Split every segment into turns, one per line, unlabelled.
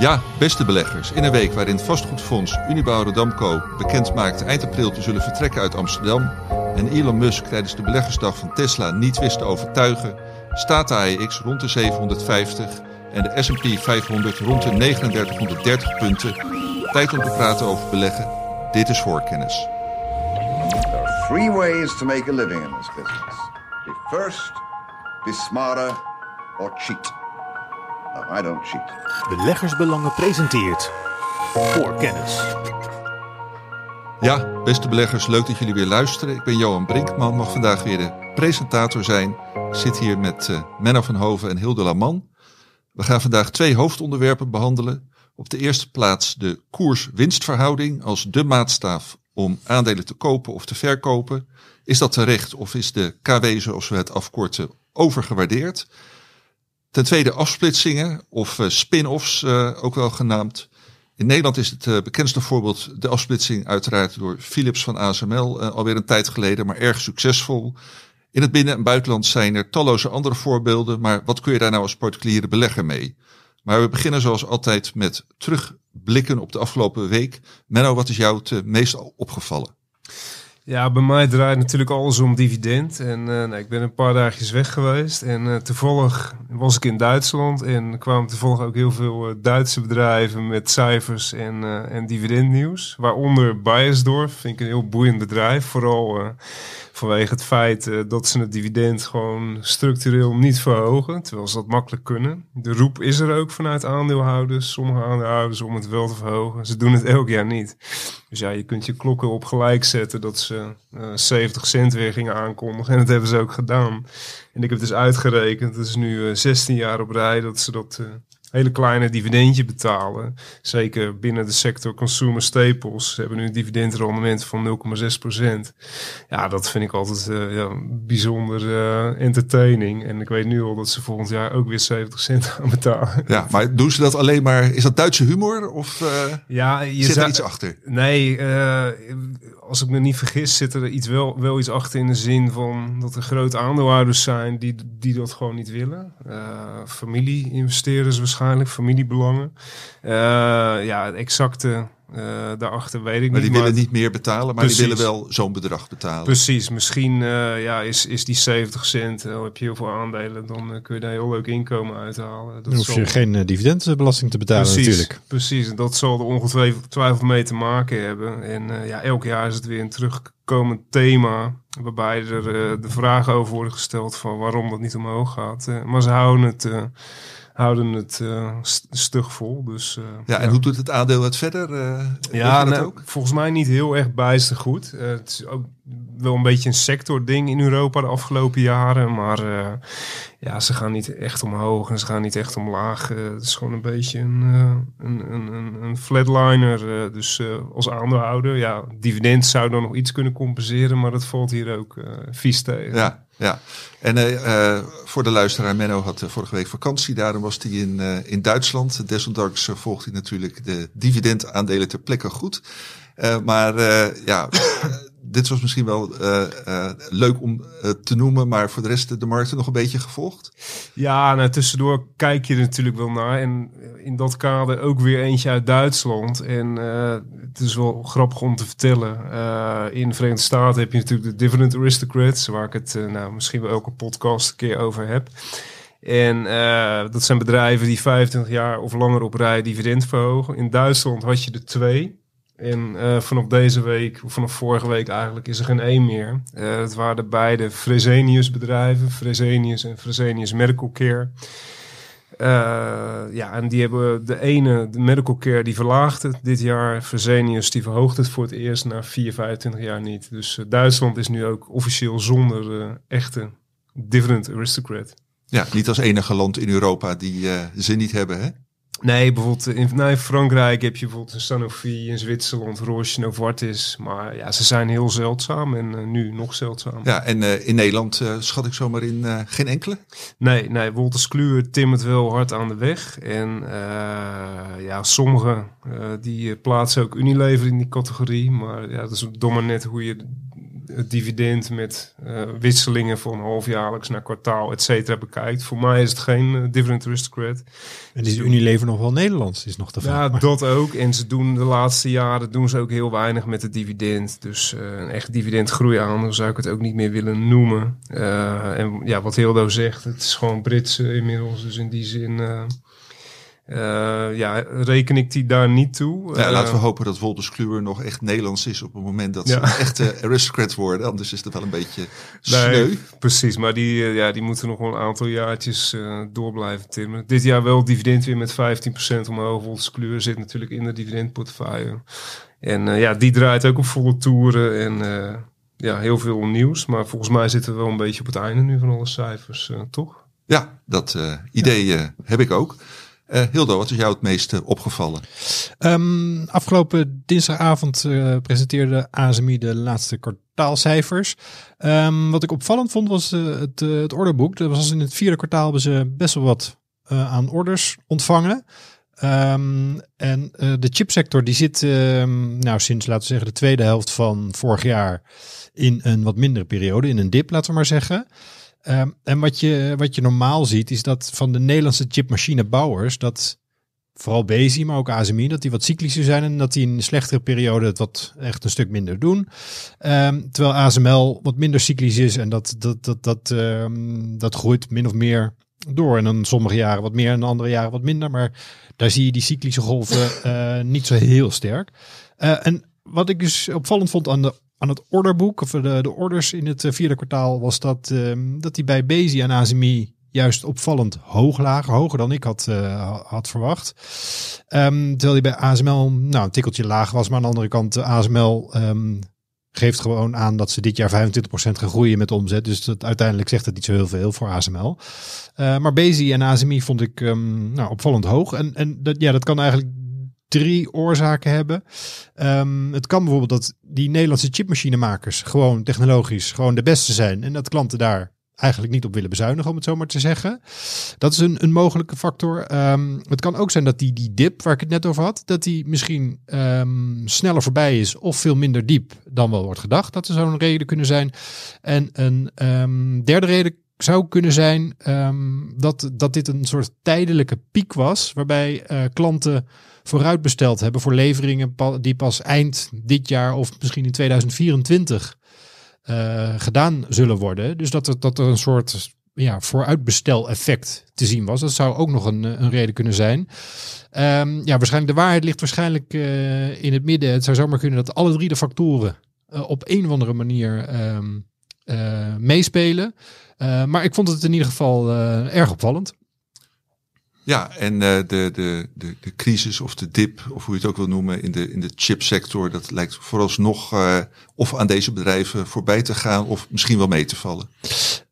Ja, beste beleggers. In een week waarin vastgoedfonds Unibouw Rodamco bekend maakt eind april te zullen vertrekken uit Amsterdam en Elon Musk tijdens de beleggersdag van Tesla niet wist te overtuigen, staat de AEX rond de 750 en de S&P 500 rond de 3930 punten. Tijd om te praten over beleggen. Dit is voorkennis.
There are three ways to make a living in this business. Be first, be smarter, or cheat. No, I don't cheat.
Beleggersbelangen presenteert voor kennis.
Ja, beste beleggers, leuk dat jullie weer luisteren. Ik ben Johan Brinkman, mag vandaag weer de presentator zijn. Ik zit hier met uh, Menno van Hoven en Hilde Laman. We gaan vandaag twee hoofdonderwerpen behandelen. Op de eerste plaats de koers-winstverhouding als de maatstaaf om aandelen te kopen of te verkopen. Is dat terecht of is de KW, zoals we het afkorten, overgewaardeerd? Ten tweede afsplitsingen of uh, spin-offs, uh, ook wel genaamd. In Nederland is het uh, bekendste voorbeeld de afsplitsing uiteraard door Philips van ASML, alweer een tijd geleden, maar erg succesvol. In het binnen- en buitenland zijn er talloze andere voorbeelden, maar wat kun je daar nou als particuliere belegger mee? Maar we beginnen zoals altijd met terugblikken op de afgelopen week. Menno, wat is jou het meest opgevallen?
Ja, bij mij draait natuurlijk alles om dividend. En uh, nou, ik ben een paar dagjes weg geweest. En uh, toevallig was ik in Duitsland. En kwamen toevallig ook heel veel uh, Duitse bedrijven met cijfers en, en dividendnieuws. Waaronder Beiersdorf, vind ik een heel boeiend bedrijf. Vooral vanwege het feit dat ze het dividend gewoon structureel niet verhogen. Terwijl ze dat makkelijk kunnen. De roep is er ook vanuit aandeelhouders, sommige aandeelhouders, om het wel te verhogen. Ze doen het elk jaar niet. Dus ja, je kunt je klokken op gelijk zetten dat ze uh, 70 cent weer gingen aankondigen. En dat hebben ze ook gedaan. En ik heb dus uitgerekend, het is nu uh, 16 jaar op rij dat ze dat hele kleine dividendje betalen. Zeker binnen de sector consumer staples hebben nu een dividendrendement van 0,6 procent. Ja, dat vind ik altijd uh, ja, bijzonder uh, entertaining. En ik weet nu al dat ze volgend jaar ook weer 70 cent gaan betalen.
Ja, maar doen ze dat alleen maar, is dat Duitse humor of uh,
ja, je
zit er iets achter?
Nee, als ik me niet vergis zit er iets wel, wel iets achter in de zin van dat er grote aandeelhouders zijn die, die dat gewoon niet willen. Familie-investeerders waarschijnlijk, familiebelangen. Uh, ja, het exacte uh, daarachter weet ik
maar
niet.
Die willen niet meer betalen, maar Precies. die willen wel zo'n bedrag betalen.
Precies, misschien uh, ja, is, is die 70 cent, al heb je heel veel aandelen, dan kun je daar heel leuk inkomen uithalen.
Dat dan hoef je zal... geen dividendbelasting te betalen
Precies,
natuurlijk.
Precies, en dat zal er ongetwijfeld mee te maken hebben. En ja, elk jaar is het weer een terugkomend thema, waarbij er de vragen over worden gesteld van waarom dat niet omhoog gaat. maar ze houden het houden het uh, stug vol. Dus, uh,
ja, en ja. hoe doet het aandeel het verder? Uh,
ja, nou, ook? volgens mij niet heel erg bijster goed. het is ook wel een beetje een sector-ding in Europa de afgelopen jaren. Maar ja, ze gaan niet echt omhoog en ze gaan niet echt omlaag. het is gewoon een beetje een, een, een, een flatliner. dus als aandeelhouder, ja, dividend zou dan nog iets kunnen compenseren. Maar dat valt hier ook vies tegen.
Ja. Ja, en voor de luisteraar, Menno had vorige week vakantie, daarom was hij in, in Duitsland. Desondanks volgt hij natuurlijk de dividendaandelen ter plekke goed. maar ja, dit was misschien wel leuk om te noemen, maar voor de rest de markten nog een beetje gevolgd?
Ja, nou, tussendoor kijk je er natuurlijk wel naar. En in dat kader ook weer eentje uit Duitsland. En het is wel grappig om te vertellen. In de Verenigde Staten heb je natuurlijk de Dividend Aristocrats, waar ik het nou, misschien wel elke podcast een keer over heb. En dat zijn bedrijven die 25 jaar of langer op rij dividend verhogen. In Duitsland had je er twee. En vanaf deze week, of vanaf vorige week eigenlijk, is er geen één meer. het waren de beide Fresenius bedrijven, Fresenius en Fresenius Medical Care. Uh, ja, en die hebben de ene, de medical care, die verlaagt het dit jaar. Fresenius, die verhoogt het voor het eerst na 4, 25 jaar niet. Dus Duitsland is nu ook officieel zonder echte dividend aristocrat.
Ja, niet als enige land in Europa die ze niet hebben, hè?
Nee, bijvoorbeeld in, nou, in Frankrijk heb je bijvoorbeeld een Sanofi, in Zwitserland Roche, Novartis. Maar ja, ze zijn heel zeldzaam en uh, nu nog zeldzaam.
Ja, en uh, in Nederland uh, schat ik zomaar in geen enkele?
Nee, nee Wolters Kluwer timmert wel hard aan de weg. En ja, sommigen die plaatsen ook Unilever in die categorie. Maar ja, dat is dom maar net hoe je het dividend met eh, wisselingen van halfjaarlijks naar kwartaal, et cetera, bekijkt. Voor mij is het geen uh, dividend aristocrat.
En is Unilever nog wel Nederlands, is nog de vraag.
Ja,
Maar-
dat ook. En ze doen de laatste jaren doen ze ook heel weinig met het dividend. Dus eh, een echt dividendgroei aan zou ik het ook niet meer willen noemen. Eh, en ja, wat Hildo zegt, het is gewoon Brits eh, inmiddels. Dus in die zin eh, eh, ja, reken ik die daar niet toe.
Ja,
Eh,
laten we hopen dat Wolters Kluwer nog echt Nederlands is op het moment dat ze een echte aristocrat worden. Anders is het wel een beetje
Nee,
sneu.
precies, maar die, eh, ja, die moeten nog wel een aantal jaartjes eh, door blijven timmen. Dit jaar wel dividend weer met 15% omhoog. Wolters Kluwer zit natuurlijk in de dividendportefeuille. En eh, ja, die draait ook op volle toeren en eh, ja, heel veel nieuws. Maar volgens mij zitten we wel een beetje op het einde nu van alle cijfers, eh, toch?
Ja, dat eh, idee eh, heb ik ook. Eh, Hildo, wat is jou het meest eh, opgevallen?
Ehm, afgelopen dinsdagavond eh, presenteerde ASMI de laatste kwartaalcijfers. Ehm, wat ik opvallend vond was het, orderboek. Dat was in het vierde kwartaal hebben ze best wel wat aan orders ontvangen. Ehm, en de chipsector die zit nou sinds laten we zeggen de tweede helft van vorig jaar in een wat mindere periode, in een dip laten we maar zeggen. Ehm, en wat je, wat je normaal ziet is dat van de Nederlandse chipmachinebouwers dat vooral Bezi, maar ook ASMI, dat die wat cyclischer zijn en dat die in een slechtere periode het wat echt een stuk minder doen. Ehm, terwijl ASML wat minder cyclisch is en dat, dat, dat, dat, ehm, dat groeit min of meer door. En dan sommige jaren wat meer en andere jaren wat minder. Maar daar zie je die cyclische golven eh, niet zo heel sterk. Eh, en wat ik dus opvallend vond aan, de, aan het orderboek, of de, de orders in het eh, vierde kwartaal, was dat, ehm, dat die bij Bezi en ASMI juist opvallend hoog lagen. Hoger dan ik had, eh, had verwacht. Ehm, terwijl die bij ASML nou, een tikkeltje laag was. Maar aan de andere kant, ASML ehm, geeft gewoon aan dat ze dit jaar 25% gaan groeien met omzet. Dus dat, uiteindelijk zegt het niet zo heel veel voor ASML. Eh, maar Bezi en ASMI vond ik ehm, nou, opvallend hoog. En, en dat, ja, dat kan eigenlijk drie oorzaken hebben. Ehm, het kan bijvoorbeeld dat die Nederlandse chipmachinemakers gewoon technologisch gewoon de beste zijn. En dat klanten daar eigenlijk niet op willen bezuinigen, om het zo maar te zeggen. Dat is een, een mogelijke factor. Ehm, het kan ook zijn dat die, die dip, waar ik het net over had, dat die misschien ehm, sneller voorbij is of veel minder diep dan wel wordt gedacht. Dat zou een reden kunnen zijn. En een derde reden zou kunnen zijn ehm, dat, dat dit een soort tijdelijke piek was, waarbij eh, klanten vooruit besteld hebben voor leveringen die pas eind dit jaar of misschien in 2024 eh, gedaan zullen worden. Dus dat er, dat er een soort ja, vooruitbestel-effect te zien was. Dat zou ook nog een, een reden kunnen zijn. Ehm, ja, waarschijnlijk de waarheid ligt waarschijnlijk eh, in het midden. Het zou zomaar kunnen dat alle drie de factoren op een of andere manier ehm, eh, meespelen. Eh, maar ik vond het in ieder geval eh, erg opvallend.
Ja, en de, de, de, de crisis of de dip, of hoe je het ook wil noemen, in de, in de chipsector, dat lijkt vooralsnog of aan deze bedrijven voorbij te gaan of misschien wel mee te vallen.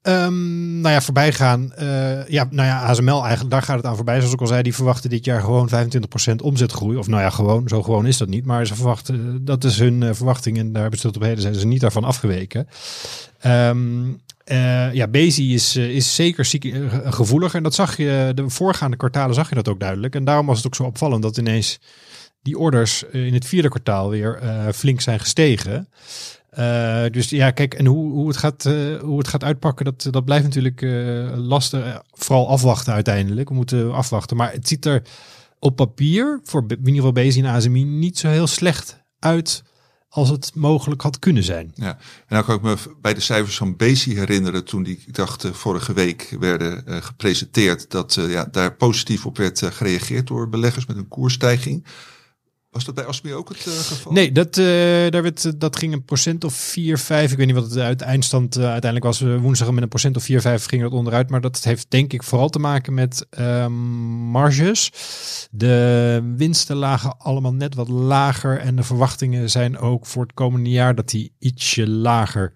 Ehm, nou ja, voorbij gaan. eh, ja, nou ja, ASML eigenlijk, daar gaat het aan voorbij. Zoals ik al zei, die verwachten dit jaar gewoon 25% omzetgroei. Of nou ja, gewoon, zo gewoon is dat niet. Maar ze verwachten, dat is hun eh, verwachting. En daar hebben ze tot op heden zijn ze niet daarvan afgeweken. Eh, ja, Bezi is, eh, is zeker ziek, eh, gevoeliger. En dat zag je, de voorgaande kwartalen zag je dat ook duidelijk. En daarom was het ook zo opvallend dat ineens die orders eh, in het vierde kwartaal weer eh, flink zijn gestegen. Eh, dus ja, kijk, en hoe, hoe, het, gaat, eh, hoe het gaat uitpakken, dat, dat blijft natuurlijk eh, lastig. Vooral afwachten uiteindelijk. We moeten afwachten. Maar het ziet er op papier, voor in ieder geval Bezi en ASMI, niet zo heel slecht uit als het mogelijk had kunnen zijn.
Ja, en dan kan ik me bij de cijfers van Bezi herinneren toen die, ik dacht, vorige week werden gepresenteerd, dat ja, daar positief op werd gereageerd door beleggers met een koersstijging. Was dat bij ASMI ook het eh, geval?
Nee, dat, eh, daar werd, dat ging een procent of 4, 5. Ik weet niet wat het uit eindstand eh, uiteindelijk was. Eh, woensdag met een procent of 4, 5 ging dat onderuit. Maar dat heeft denk ik vooral te maken met ehm, marges. De winsten lagen allemaal net wat lager. En de verwachtingen zijn ook voor het komende jaar dat die ietsje lager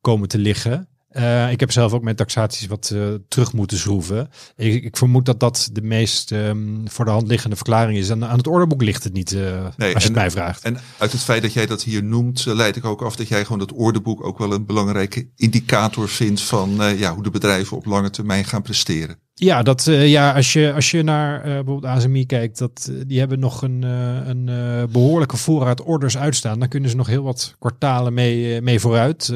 komen te liggen. Eh, ik heb zelf ook mijn taxaties wat eh, terug moeten schroeven. Ik, ik vermoed dat dat de meest ehm, voor de hand liggende verklaring is. En aan het orderboek ligt het niet, eh, als je
en-
het mij vraagt.
En uit het feit dat jij dat hier noemt, leid ik ook af dat jij gewoon dat orderboek ook wel een belangrijke indicator vindt van ja, hoe de bedrijven op lange termijn gaan presteren.
Ja, dat, eh, ja als, je, als je naar eh, bijvoorbeeld ASMI kijkt, dat, eh, die hebben nog een, een eh, behoorlijke voorraad orders uitstaan. Dan kunnen ze nog heel wat kwartalen mee, mee vooruit.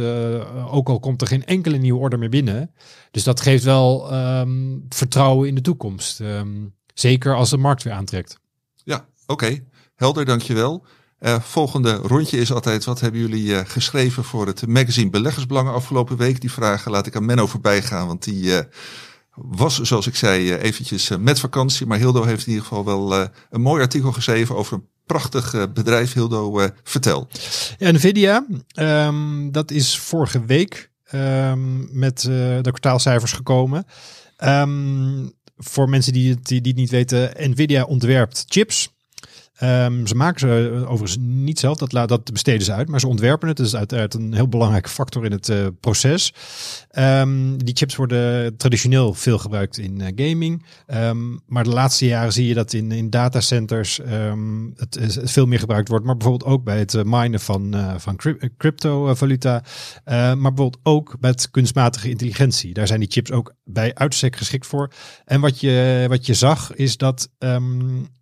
Ook al komt er geen enkele nieuwe order meer binnen. Dus dat geeft wel ehm, vertrouwen in de toekomst. Ehm, zeker als de markt weer aantrekt.
Ja, oké. Helder, dankjewel. Eh volgende rondje is altijd, wat hebben jullie geschreven voor het magazine Beleggersbelangen afgelopen week? Die vragen laat ik aan Menno voorbij gaan, want die was, zoals ik zei, eh, eventjes eh, met vakantie. Maar Hildo heeft in ieder geval wel eh, een mooi artikel geschreven over een prachtig bedrijf. Hildo, vertel.
Nvidia, ehm, dat is vorige week ehm, met de kwartaalcijfers gekomen. Ehm, voor mensen die het, die, die niet weten, Nvidia ontwerpt chips. Ehm, ze maken ze overigens niet zelf, dat, dat besteden ze uit, maar ze ontwerpen het. Dat is uiteraard een heel belangrijke factor in het eh, proces. Ehm, die chips worden traditioneel veel gebruikt in eh, gaming. Ehm, maar de laatste jaren zie je dat in, in datacenters het, het veel meer gebruikt wordt. Maar bijvoorbeeld ook bij het eh, minen van, van cryp- cryptovaluta. Maar bijvoorbeeld ook met kunstmatige intelligentie. Daar zijn die chips ook bij uitstek geschikt voor. En wat je, wat je zag is dat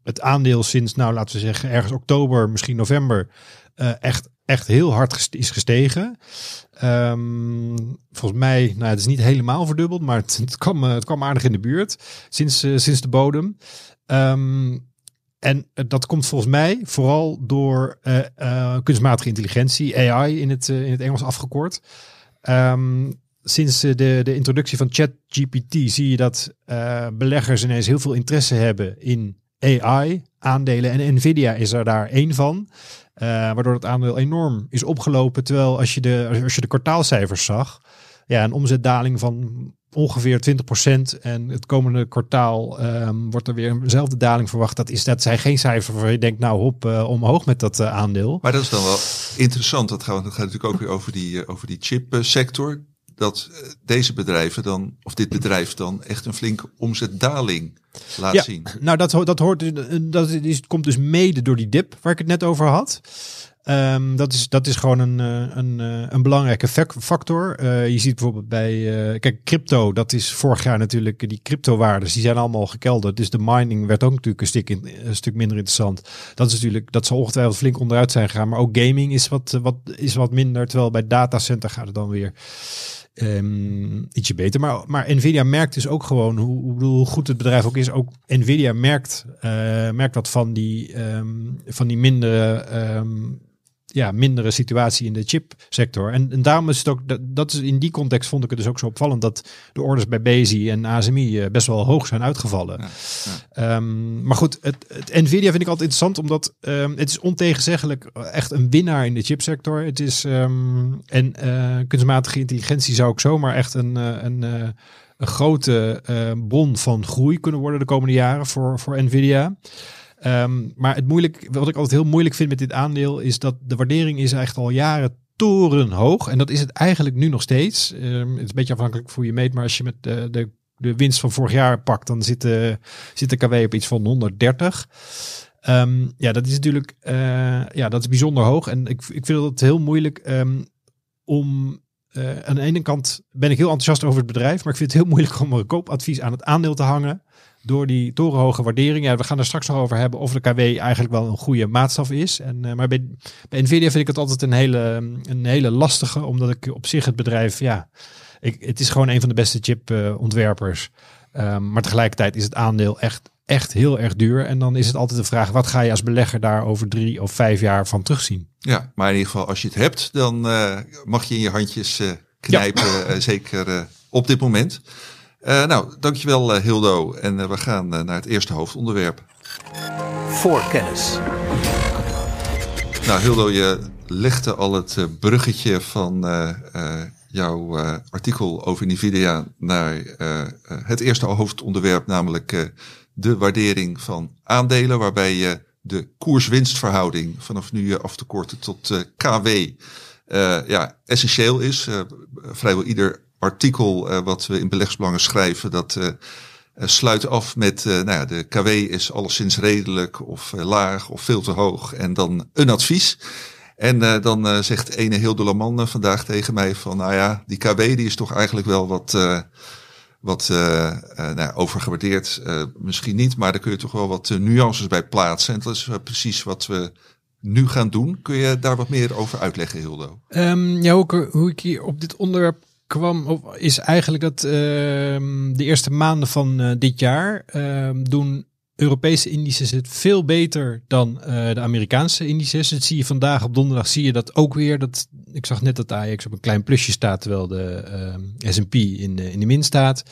het aandeel sinds, nou laten we zeggen, ergens oktober, misschien november, eh, echt, echt heel hard is gestegen. Ehm, volgens mij, nou, het is niet helemaal verdubbeld, maar het, het, kwam, eh, het kwam aardig in de buurt sinds, eh, sinds de bodem. Ehm, en dat komt volgens mij vooral door kunstmatige intelligentie, AI in het, in het Engels afgekort. Ehm, sinds de, de introductie van ChatGPT zie je dat beleggers ineens heel veel interesse hebben in AI, aandelen. En Nvidia is er daar één van. Eh, waardoor het aandeel enorm is opgelopen. Terwijl als je de, als je de kwartaalcijfers zag, ja, een omzetdaling van ongeveer 20%. En het komende kwartaal ehm, wordt er weer eenzelfde daling verwacht. Dat, is, dat zijn geen cijfers waarvan je denkt, nou hop, eh, omhoog met dat eh, aandeel.
Maar dat is dan wel interessant. Dat gaat, dat gaat natuurlijk ook weer over die, over die chipsector. Dat eh, deze bedrijven dan, of dit bedrijf dan, echt een flinke omzetdaling laat
Ja,
zien.
nou dat, dat, hoort, eh, dat is, komt dus mede door die dip waar ik het net over had. Ehm, dat, is, dat is gewoon een, eh, een, een belangrijke fac- factor. Je ziet bijvoorbeeld bij, kijk, crypto, dat is vorig jaar natuurlijk, die cryptowaardes, die zijn allemaal gekelderd. Dus de mining werd ook natuurlijk een stuk, in, een stuk minder interessant. Dat is natuurlijk, dat zal ongetwijfeld flink onderuit zijn gegaan. Maar ook gaming is wat, wat, is wat minder, terwijl bij datacenter gaat het dan weer ehm, ietsje beter. Maar, maar Nvidia merkt dus ook gewoon hoe, hoe, goed het bedrijf ook is. Ook Nvidia merkt, eh, merkt wat van die, ehm, van die mindere, ehm, ja, mindere situatie in de chipsector. En, en daarom is het ook, dat, dat is in die context vond ik het dus ook zo opvallend dat de orders bij Bezi en ASMI eh, best wel hoog zijn uitgevallen.
Ja,
Ehm, maar goed, het, het Nvidia vind ik altijd interessant, omdat ehm, het is ontegenzeggelijk echt een winnaar in de chipsector. Het is ehm, en eh, kunstmatige intelligentie zou ook zomaar echt een, eh, een, een grote eh, bron van groei kunnen worden de komende jaren voor, voor Nvidia. Ehm, maar het moeilijk, wat ik altijd heel moeilijk vind met dit aandeel, is dat de waardering is echt al jaren torenhoog. En dat is het eigenlijk nu nog steeds. Ehm, het is een beetje afhankelijk voor je meet, maar als je met de, de, de winst van vorig jaar pakt, dan zit de, zit de KW op iets van 130. Ehm, ja, dat is natuurlijk eh, ja, dat is bijzonder hoog. En ik, ik vind het heel moeilijk om. eh, aan de ene kant ben ik heel enthousiast over het bedrijf, maar ik vind het heel moeilijk om een koopadvies aan het aandeel te hangen. Door die torenhoge waardering. Ja, we gaan er straks nog over hebben of de KW eigenlijk wel een goede maatstaf is. En, eh, maar bij, bij Nvidia vind ik het altijd een hele, een hele lastige, omdat ik op zich het bedrijf, ja, ik, het is gewoon een van de beste chipontwerpers. Ehm, maar tegelijkertijd is het aandeel echt, echt heel erg duur. En dan is het altijd de vraag, wat ga je als belegger daar over drie of vijf jaar van terugzien?
Ja, maar in ieder geval als je het hebt, dan eh, mag je in je handjes eh, knijpen. eh, zeker eh, op dit moment. Eh, nou, dankjewel eh, Hildo. En eh, we gaan naar het eerste hoofdonderwerp.
Voorkennis.
Nou, Hildo, je legde al het bruggetje van jouw artikel over Nvidia naar het eerste hoofdonderwerp, namelijk de waardering van aandelen, waarbij je de koers-winstverhouding vanaf nu af te korten tot KW ja, essentieel is. Vrijwel ieder artikel eh, wat we in beleggsbelangen schrijven, dat eh, eh, sluit af met, nou ja, de KW is alleszins redelijk of laag of veel te hoog en dan een advies. En dan zegt ene Hilde Laman vandaag tegen mij van, nou ja, die KW die is toch eigenlijk wel wat, wat nou, overgewaardeerd misschien niet, maar daar kun je toch wel wat nuances bij plaatsen. En dat is precies wat we nu gaan doen. Kun je daar wat meer over uitleggen, Hildo?
Um, ja, hoe, hoe, ik hier op dit onderwerp kwam, is eigenlijk dat ehm, de eerste maanden van dit jaar ehm, doen Europese indices het veel beter dan uh, de Amerikaanse indices. Dat zie je vandaag op donderdag zie je dat ook weer. Dat, ik zag net dat Ajax op een klein plusje staat, terwijl de uh, S&P in de, in de min staat.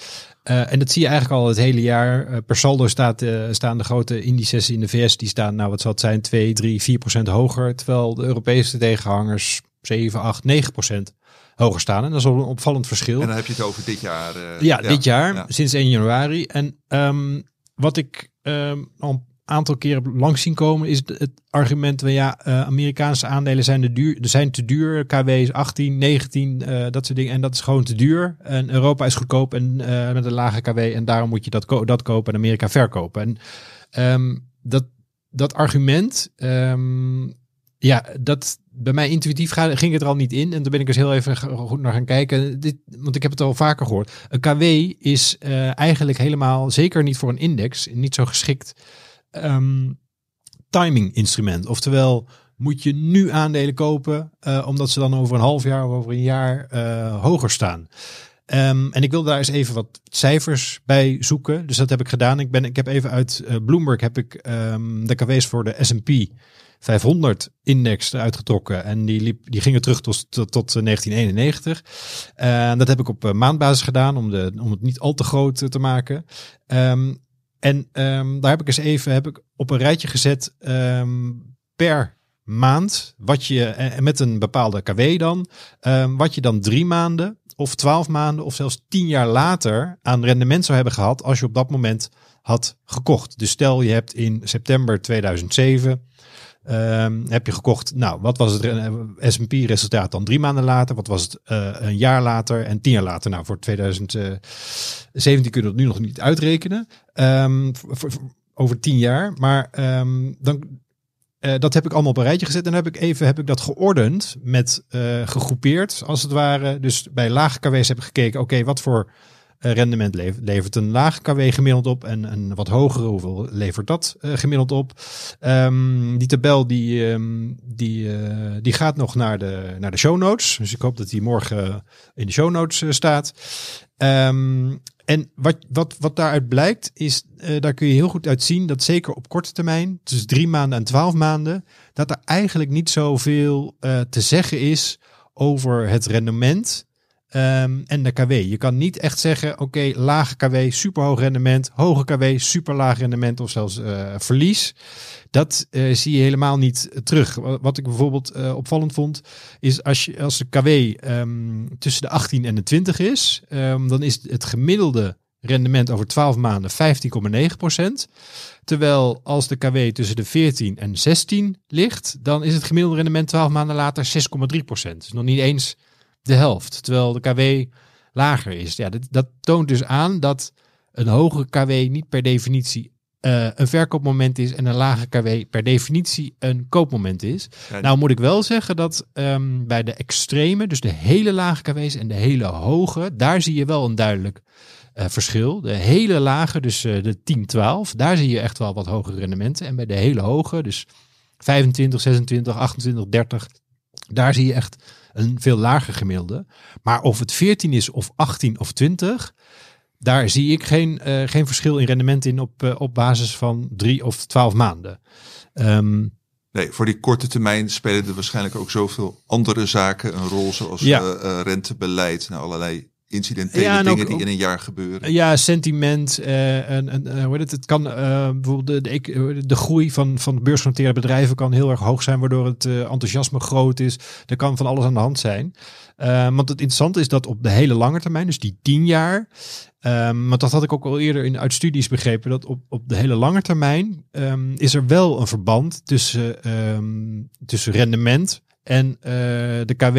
Uh, en dat zie je eigenlijk al het hele jaar. per saldo staat, staan de grote indices in de VS, die staan, nou wat zal het zijn, 2, 3, 4 procent hoger. Terwijl de Europese tegenhangers 7, 8, 9 procent hoger staan. En dat is al een opvallend verschil.
En dan heb je het over dit jaar.
ja, ja, dit jaar, ja. sinds 1 januari. En um, wat ik um, al een aantal keren langs zien komen, is het argument van ja, uh, Amerikaanse aandelen zijn, de duur, zijn te duur. KW is 18, 19, uh, dat soort dingen. En dat is gewoon te duur. En Europa is goedkoop en uh, met een lage KW. En daarom moet je dat, ko dat kopen en Amerika verkopen. En um, dat, dat argument, um, ja, dat bij mij intuïtief ging het er al niet in. En toen ben ik eens heel even goed naar gaan kijken. Dit, want ik heb het al vaker gehoord. Een KW is uh, eigenlijk helemaal, zeker niet voor een index, niet zo geschikt um, timing instrument. Oftewel, moet je nu aandelen kopen, uh, omdat ze dan over een half jaar of over een jaar uh, hoger staan. Um, en ik wil daar eens even wat cijfers bij zoeken. Dus dat heb ik gedaan. Ik, ben, ik heb even uit Bloomberg heb ik um, de KW's voor de S&P 500 index eruit getrokken. En die, liep, die gingen terug tot, tot, tot 1991. Uh, dat heb ik op uh, maandbasis gedaan om, de, om het niet al te groot te maken. Um, en um, daar heb ik eens even heb ik op een rijtje gezet um, per maand. Wat je, met een bepaalde KW dan. wat je dan drie maanden of twaalf maanden of zelfs tien jaar later aan rendement zou hebben gehad als je op dat moment had gekocht. Dus stel je hebt in september 2007 Um, heb je gekocht, nou, wat was het S&P resultaat dan drie maanden later? Wat was het uh, een jaar later en tien jaar later? Nou, voor 2017 kunnen we het nu nog niet uitrekenen. Um, voor, over tien jaar. Maar um, dan, uh, dat heb ik allemaal op een rijtje gezet. En heb ik even heb ik dat geordend met gegroepeerd, als het ware. Dus bij lage KW's heb ik gekeken, oké, wat voor rendement levert, een laag KW gemiddeld op en een wat hogere, hoeveel levert dat uh, gemiddeld op? Um, die tabel die, um, die, uh, die gaat nog naar de, naar de show notes. Dus ik hoop dat die morgen in de show notes staat. Um, en wat, wat, wat daaruit blijkt, is, daar kun je heel goed uit zien dat zeker op korte termijn, tussen drie maanden en twaalf maanden, dat er eigenlijk niet zoveel uh, te zeggen is over het rendement Um, en de KW. Je kan niet echt zeggen, oké, lage KW, superhoog rendement, hoge KW, super laag rendement of zelfs uh, verlies. Dat uh, zie je helemaal niet terug. Wat ik bijvoorbeeld uh, opvallend vond, is als, je, als de KW um, tussen de 18 en de 20 is, um, dan is het gemiddelde rendement over 12 maanden 15,9%. Terwijl als de KW tussen de 14 en 16 ligt, dan is het gemiddelde rendement 12 maanden later 6,3%. Dus nog niet eens de helft. Terwijl de KW lager is. Ja, dat, dat toont dus aan dat een hogere KW niet per definitie uh, een verkoopmoment is en een lage KW per definitie een koopmoment is. Ja, nou moet ik wel zeggen dat um, bij de extreme, dus de hele lage KW's en de hele hoge, daar zie je wel een duidelijk uh, verschil. De hele lage, dus uh, de 10, 12, daar zie je echt wel wat hogere rendementen. En bij de hele hoge, dus 25, 26, 28, 30, daar zie je echt een veel lager gemiddelde. Maar of het 14 is of 18 of 20, daar zie ik geen, uh, geen verschil in rendement in op, uh, op basis van drie of twaalf maanden. Um,
Nee, voor die korte termijn spelen er waarschijnlijk ook zoveel andere zaken een rol, zoals ja. uh, rentebeleid, nou, allerlei incidentele ja, dingen ook, die in een jaar gebeuren.
Ja, sentiment. Uh, en, en, uh, hoe het, het kan uh, bijvoorbeeld de, de, de, groei van, van beursgenoteerde bedrijven kan heel erg hoog zijn, waardoor het enthousiasme groot is. Er kan van alles aan de hand zijn. want het interessante is dat op de hele lange termijn, dus die tien jaar, um, want dat had ik ook al eerder in, uit studies begrepen, dat op, op de hele lange termijn um, is er wel een verband tussen, um, tussen rendement en de KW.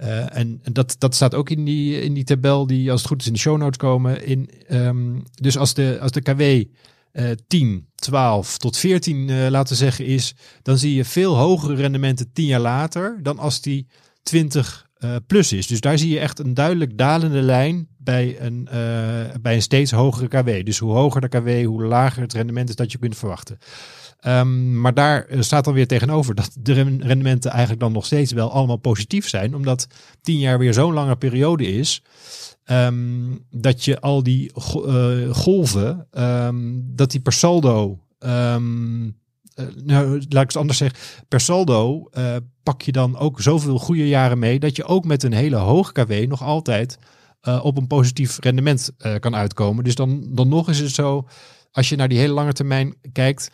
Uh, en dat, dat staat ook in die, in die tabel die als het goed is in de show notes komen. In, um, dus als de, als de KW uh, 10, 12 tot 14 uh, laten zeggen is, dan zie je veel hogere rendementen 10 jaar later dan als die 20 uh, plus is. Dus daar zie je echt een duidelijk dalende lijn bij een, eh, bij een steeds hogere KW. Dus hoe hoger de KW, hoe lager het rendement is dat je kunt verwachten. Ehm, maar daar eh, staat dan weer tegenover dat de ren- rendementen eigenlijk dan nog steeds wel allemaal positief zijn. Omdat tien jaar weer zo'n lange periode is. ehm, dat je al die eh, golven, ehm, dat die per saldo. eh, nou, laat ik het anders zeggen. Per saldo pak je dan ook zoveel goede jaren mee. dat je ook met een hele hoge KW nog altijd op een positief rendement kan uitkomen. Dus dan, dan nog is het zo. Als je naar die hele lange termijn kijkt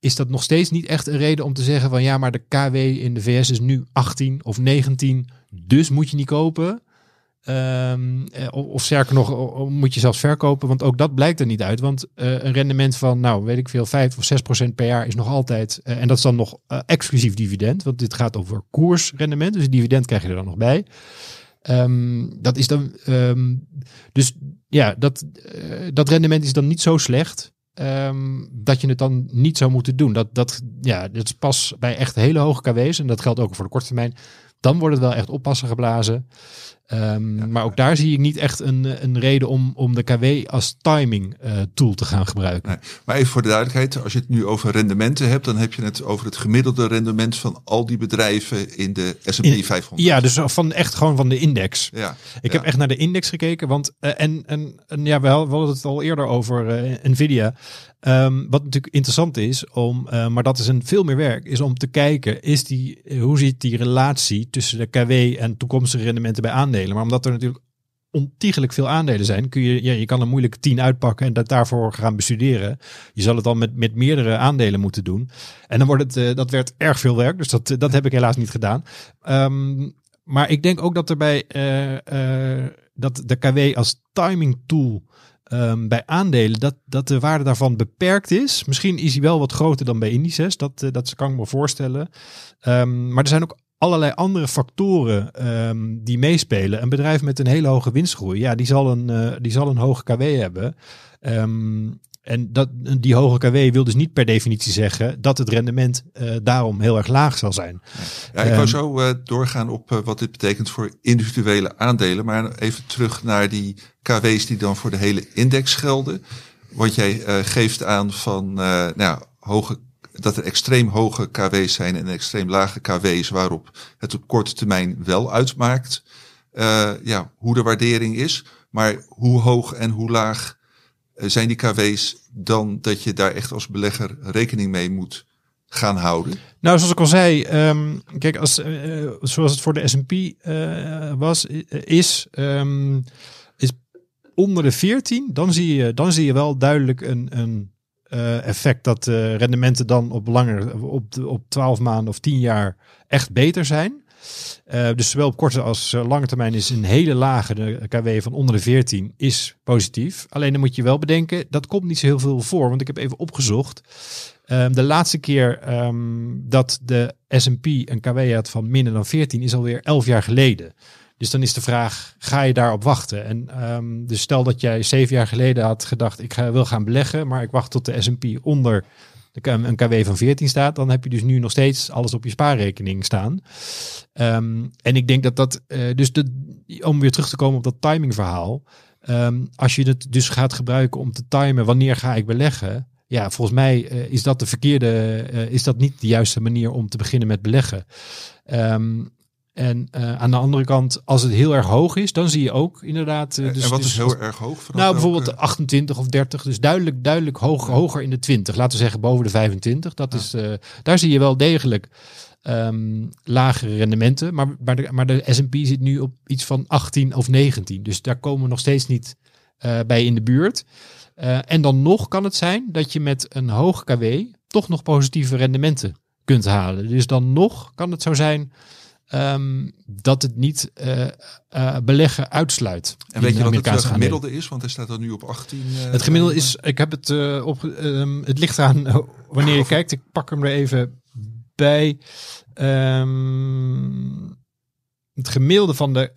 is dat nog steeds niet echt een reden om te zeggen van ja, maar de KW in de VS is nu 18 of 19, dus moet je niet kopen. Ehm, eh, of, sterker nog, moet je zelfs verkopen, want ook dat blijkt er niet uit. Want eh, een rendement van, nou weet ik veel, 5 of 6 procent per jaar is nog altijd, eh, en dat is dan nog exclusief dividend, want dit gaat over koersrendement, dus dividend krijg je er dan nog bij. Ehm, dat is dan, ehm, dus ja, dat, dat rendement is dan niet zo slecht. Ehm, dat je het dan niet zou moeten doen. Dat, dat, ja, dat is pas bij echt hele hoge KW's. En dat geldt ook voor de korte termijn. Dan wordt het wel echt oppassen geblazen. Ehm, Maar ook daar zie ik niet echt een, een reden om, om de KW als timing eh, tool te gaan gebruiken.
Nee. Maar even voor de duidelijkheid, als je het nu over rendementen hebt, dan heb je het over het gemiddelde rendement van al die bedrijven in de S&P
In-
500.
Ja, dus van echt gewoon van de index.
Ja,
Ik
ja.
heb echt naar de index gekeken, want eh, en, en, en ja, we hadden het al eerder over eh, Nvidia. Ehm, wat natuurlijk interessant is, om, maar dat is een veel meer werk, is om te kijken, is die, hoe ziet die relatie tussen de KW en toekomstige rendementen bij aandelen. Maar omdat er natuurlijk ontiegelijk veel aandelen zijn, kun je, ja, je kan er moeilijk tien uitpakken en dat daarvoor gaan bestuderen. Je zal het dan met, met meerdere aandelen moeten doen. En dan wordt het, eh, dat werd erg veel werk, dus dat, eh, dat heb ik helaas niet gedaan. Ehm, maar ik denk ook dat er bij eh, dat de KW als timing tool ehm, bij aandelen, dat, dat de waarde daarvan beperkt is. Misschien is hij wel wat groter dan bij indices, dat, eh, dat kan ik me voorstellen. Ehm, maar er zijn ook allerlei andere factoren ehm, die meespelen. Een bedrijf met een hele hoge winstgroei, ja, die zal een, eh, die zal een hoge KW hebben. Ehm, en dat, die hoge KW wil dus niet per definitie zeggen dat het rendement eh, daarom heel erg laag zal zijn.
Ja, ik wou
Ehm,
zo eh, doorgaan op wat dit betekent voor individuele aandelen. Maar even terug naar die KW's die dan voor de hele index gelden. Want jij geeft aan van nou, hoge, dat er extreem hoge KW's zijn en extreem lage KW's waarop het op korte termijn wel uitmaakt eh, ja, hoe de waardering is. Maar hoe hoog en hoe laag eh, zijn die KW's dan dat je daar echt als belegger rekening mee moet gaan houden?
Nou, zoals ik al zei, ehm, kijk, als, eh, zoals het voor de S&P was, is, ehm, is onder de 14, dan zie je, dan zie je wel duidelijk een, een eh, effect dat de rendementen dan op langer, op, op 12 maanden of 10 jaar echt beter zijn. Eh, dus zowel op korte als eh, lange termijn is een hele lage KW van onder de 14 is positief. Alleen dan moet je wel bedenken, dat komt niet zo heel veel voor. Want ik heb even opgezocht. Ehm, de laatste keer ehm, dat de S&P een KW had van minder dan 14 is alweer 11 jaar geleden. Dus dan is de vraag, ga je daarop wachten? En ehm, dus stel dat jij zeven jaar geleden had gedacht, ik ga, wil gaan beleggen, maar ik wacht tot de S&P onder een KW van 14 staat, dan heb je dus nu nog steeds alles op je spaarrekening staan. Ehm, en ik denk dat dat, eh, dus de, om weer terug te komen op dat timingverhaal, ehm, als je het dus gaat gebruiken om te timen wanneer ga ik beleggen, ja, volgens mij eh, is dat de verkeerde, eh, is dat niet de juiste manier om te beginnen met beleggen. Ehm, en eh, aan de andere kant, als het heel erg hoog is, dan zie je ook inderdaad. eh, dus,
en wat
dus
is heel erg hoog? Vanaf
nou, bijvoorbeeld
welke-
28 of 30, dus duidelijk, duidelijk hoog, hoger in de 20. Laten we zeggen boven de 25. Dat is, eh, daar zie je wel degelijk ehm, lagere rendementen. Maar, maar, de, maar de S&P zit nu op iets van 18 of 19. Dus daar komen we nog steeds niet bij in de buurt. En dan nog kan het zijn dat je met een hoog KW toch nog positieve rendementen kunt halen. Dus dan nog kan het zo zijn ehm, dat het niet eh, eh, beleggen uitsluit.
En weet je wat het eh, gemiddelde is? Want hij staat er nu op 18. eh,
Het gemiddelde is, ik heb het op, ehm, het ligt aan wanneer je kijkt. Ik pak hem er even bij. Ehm, het gemiddelde van de,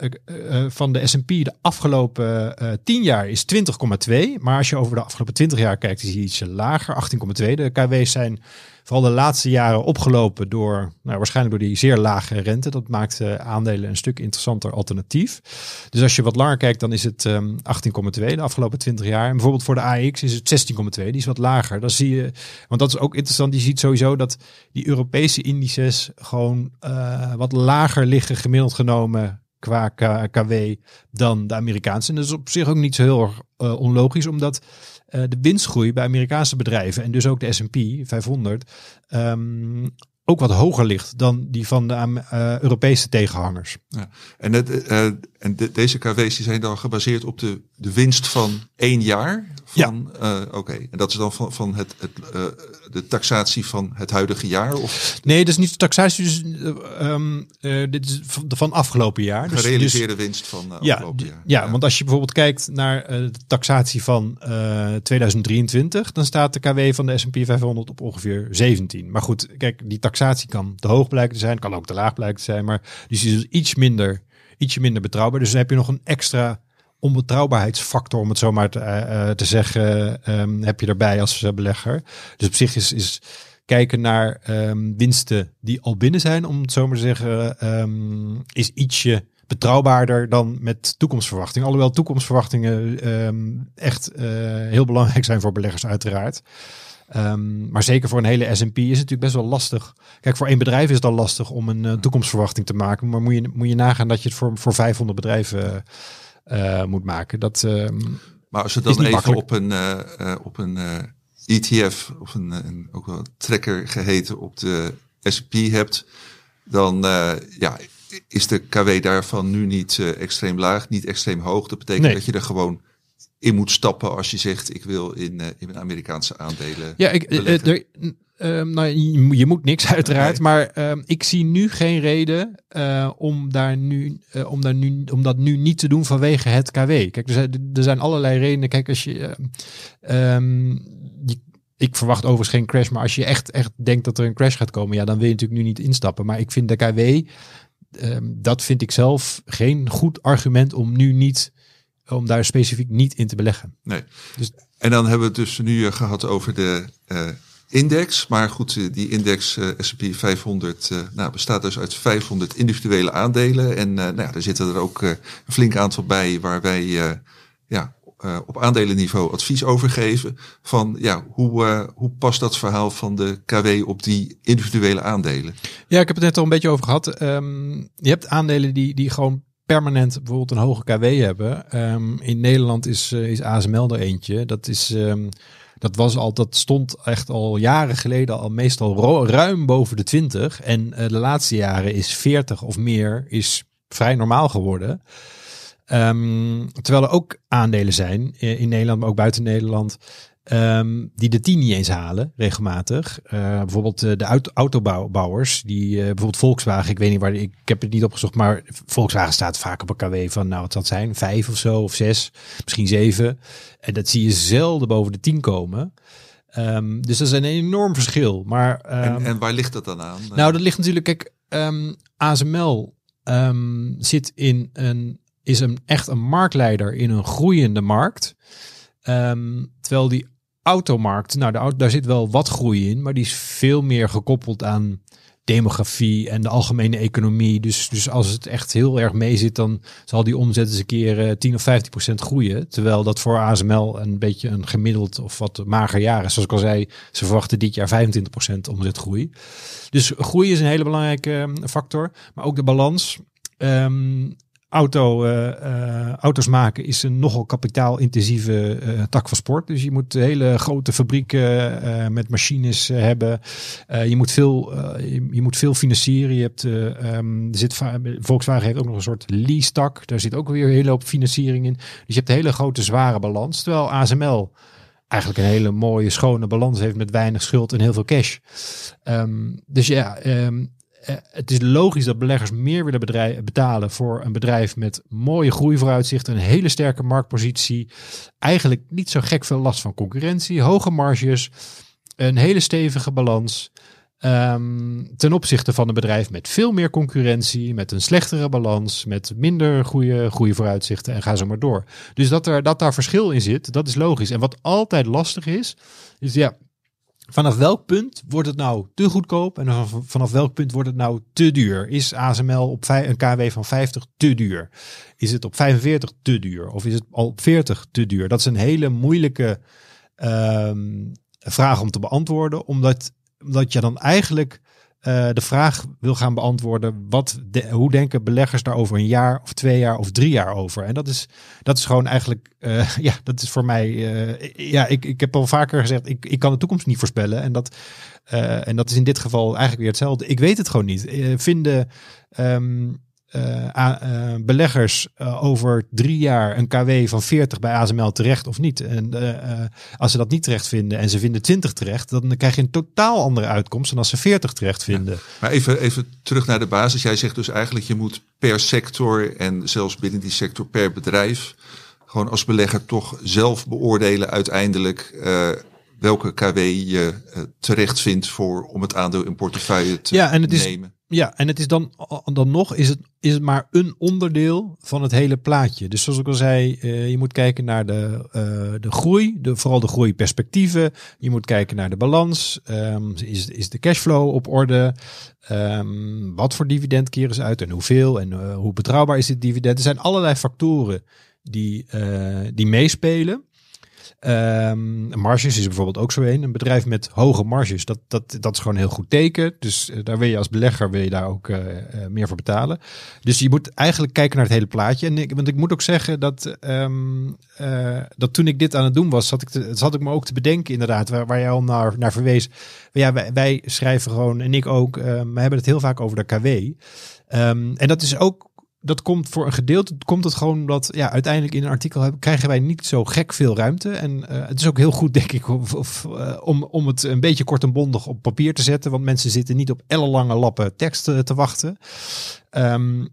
van de S&P de afgelopen eh 10 jaar is 20,2. Maar als je over de afgelopen 20 jaar kijkt, is hij iets lager, 18,2. De KW's zijn vooral de laatste jaren opgelopen door, nou, waarschijnlijk door die zeer lage rente. Dat maakt uh, aandelen een stuk interessanter alternatief. Dus als je wat langer kijkt, dan is het um, 18,2 de afgelopen 20 jaar. En bijvoorbeeld voor de AX is het 16,2, die is wat lager. Dan zie je, want dat is ook interessant, je ziet sowieso dat die Europese indices gewoon uh, wat lager liggen gemiddeld genomen qua KW dan de Amerikaanse. En dat is op zich ook niet zo heel erg uh, onlogisch, omdat de winstgroei bij Amerikaanse bedrijven en dus ook de S&P 500 um, ook wat hoger ligt dan die van de uh, Europese tegenhangers.
Ja. En, het, uh, en de, deze KW's die zijn dan gebaseerd op de, de winst van één jaar? Van, ja. Uh, Oké, okay. en dat is dan van, van het, het de taxatie van het huidige jaar? Of?
Nee, dat is niet de taxatie. Dus, um, dit is van, van afgelopen jaar.
Dus, Gerealiseerde dus, winst van
ja,
afgelopen jaar.
Ja, ja, want als je bijvoorbeeld kijkt naar de taxatie van 2023, dan staat de KW van de S&P 500 op ongeveer 17. Maar goed, kijk, die taxatie kan te hoog blijken te zijn, kan ook te laag blijken te zijn, maar die is dus iets minder, ietsje minder betrouwbaar. Dus dan heb je nog een extra onbetrouwbaarheidsfactor, om het zo maar te, uh, te zeggen, um, heb je erbij als belegger. Dus op zich is, kijken naar um, winsten die al binnen zijn, om het zo maar te zeggen, um, is ietsje betrouwbaarder dan met toekomstverwachtingen. Alhoewel toekomstverwachtingen echt heel belangrijk zijn voor beleggers uiteraard. Um, maar zeker voor een hele S&P is het natuurlijk best wel lastig. Kijk, voor één bedrijf is het al lastig om een uh, toekomstverwachting te maken. Maar moet je, moet je nagaan dat je het voor, voor 500 bedrijven uh, moet maken. Dat, um,
maar als je dan even makkelijk. op een, uh, op een ETF of een, een, ook wel trekker geheten op de S&P hebt, dan ja, is de KW daarvan nu niet extreem laag, niet extreem hoog. Dat betekent nee. dat je er gewoon in moet stappen als je zegt ik wil in, uh, in Amerikaanse aandelen.
Ja, ik, uh, er, uh, nou, je, je, moet niks uiteraard, nee. maar ehm, ik zie nu geen reden om daar nu om daar nu om dat nu niet te doen vanwege het KW. Kijk, er zijn, er zijn allerlei redenen. Kijk, als je, um, je ik verwacht overigens geen crash, maar als je echt, echt denkt dat er een crash gaat komen, ja, dan wil je natuurlijk nu niet instappen. Maar ik vind de KW, um, dat vind ik zelf geen goed argument om nu niet om daar specifiek niet in te beleggen.
Nee. Dus, en dan hebben we het dus nu uh, gehad over de uh, index. Maar goed, uh, die index S&P 500 nou, bestaat dus uit 500 individuele aandelen. En nou ja, er zitten er ook een flink aantal bij waar wij ja, op aandelenniveau advies over geven. Van ja, hoe, hoe past dat verhaal van de KW op die individuele aandelen?
Ja, ik heb het net al een beetje over gehad. Um, je hebt aandelen die, die gewoon permanent bijvoorbeeld een hoge KW hebben. Um, in Nederland is, uh, is ASML er eentje. Dat is... Um, dat was al, dat stond echt al jaren geleden al meestal ruim boven de 20. En uh, de laatste jaren is 40 of meer is vrij normaal geworden. Um, terwijl er ook aandelen zijn in Nederland, maar ook buiten Nederland. Um, die de 10 niet eens halen, regelmatig. Uh, bijvoorbeeld uh, de auto autobouwers, die uh, bijvoorbeeld Volkswagen, ik weet niet waar, ik, ik heb het niet opgezocht, maar Volkswagen staat vaak op een KW van, nou wat zal het zijn, vijf of zo, of zes, misschien zeven. En dat zie je zelden boven de 10 komen. Um, dus dat is een enorm verschil. Maar, um,
en, en, waar ligt dat dan aan?
Nou, dat ligt natuurlijk, kijk, ASML zit in een, is een, echt een marktleider in een groeiende markt. Um, terwijl die automarkt, nou, de daar zit wel wat groei in, maar die is veel meer gekoppeld aan demografie en de algemene economie. Dus, dus als het echt heel erg mee zit, dan zal die omzet eens een keer uh, 10 of 15 procent groeien. Terwijl dat voor ASML een beetje een gemiddeld of wat mager jaar is. Zoals ik al zei, ze verwachten dit jaar 25 procent omzetgroei. Dus groei is een hele belangrijke uh, factor. Maar ook de balans. Um, auto, uh, uh, auto's maken is een nogal kapitaalintensieve uh, tak van sport. Dus je moet hele grote fabrieken met machines hebben. je, moet veel, je, moet veel financieren. Je hebt, um, er zit, Volkswagen heeft ook nog een soort lease-tak. Daar zit ook weer een hele hoop financiering in. Dus je hebt een hele grote zware balans. Terwijl ASML eigenlijk een hele mooie, schone balans heeft met weinig schuld en heel veel cash. Um, dus ja, um, uh, het is logisch dat beleggers meer willen bedrijf, betalen voor een bedrijf met mooie groeivooruitzichten, een hele sterke marktpositie, eigenlijk niet zo gek veel last van concurrentie, hoge marges, een hele stevige balans. Um, ten opzichte van een bedrijf met veel meer concurrentie, met een slechtere balans, met minder goede groeivooruitzichten en ga zo maar door. Dus dat, er, dat daar verschil in zit, dat is logisch. En wat altijd lastig is, is ja, vanaf welk punt wordt het nou te goedkoop en vanaf, welk punt wordt het nou te duur? Is ASML op een KW van 50 te duur? Is het op 45 te duur? Of is het al op 40 te duur? Dat is een hele moeilijke ehm, vraag om te beantwoorden, omdat, omdat je dan eigenlijk eh, de vraag wil gaan beantwoorden: wat de- hoe denken beleggers daar over een jaar of twee jaar of drie jaar over? En dat is, dat is gewoon eigenlijk, eh, ja, dat is voor mij, eh, ja, ik, ik heb al vaker gezegd: ik, ik kan de toekomst niet voorspellen. En dat, en dat is in dit geval eigenlijk weer hetzelfde. Ik weet het gewoon niet. Vinden ehm, eh, beleggers eh, over drie jaar een KW van 40 bij ASML terecht of niet? En als ze dat niet terecht vinden en ze vinden 20 terecht, dan krijg je een totaal andere uitkomst dan als ze 40 terecht vinden.
Maar even, even terug naar de basis. Jij zegt dus eigenlijk je moet per sector en zelfs binnen die sector per bedrijf gewoon als belegger toch zelf beoordelen uiteindelijk welke KW je eh, terecht vindt voor om het aandeel in portefeuille te
Ja, en het is-
nemen.
Ja, en het is dan, dan nog, is het, is het maar een onderdeel van het hele plaatje. Dus zoals ik al zei, eh, je moet kijken naar de, eh, de groei, de, vooral de groeiperspectieven. Je moet kijken naar de balans. Ehm, is, is de cashflow op orde? Ehm, wat voor dividend keren ze uit en hoeveel? En eh, hoe betrouwbaar is dit dividend? Er zijn allerlei factoren die, eh, die meespelen. Ehm, marges is bijvoorbeeld ook zo een. Een bedrijf met hoge marges, dat, dat, dat is gewoon een heel goed teken. Dus eh, daar wil je als belegger wil je daar ook eh, eh, meer voor betalen. Dus je moet eigenlijk kijken naar het hele plaatje. En ik, want ik moet ook zeggen dat, ehm, eh, dat toen ik dit aan het doen was, zat ik, te, zat ik me ook te bedenken inderdaad, waar, waar jij al naar, naar verwees. Ja, wij, wij schrijven gewoon, en ik ook, eh, we hebben het heel vaak over de KW. Ehm, en dat is ook dat komt voor een gedeelte komt het gewoon omdat ja, uiteindelijk in een artikel krijgen wij niet zo gek veel ruimte. En eh, het is ook heel goed, denk ik, eh, om, om het een beetje kort en bondig op papier te zetten. Want mensen zitten niet op ellenlange lappen tekst eh, te wachten. Ehm,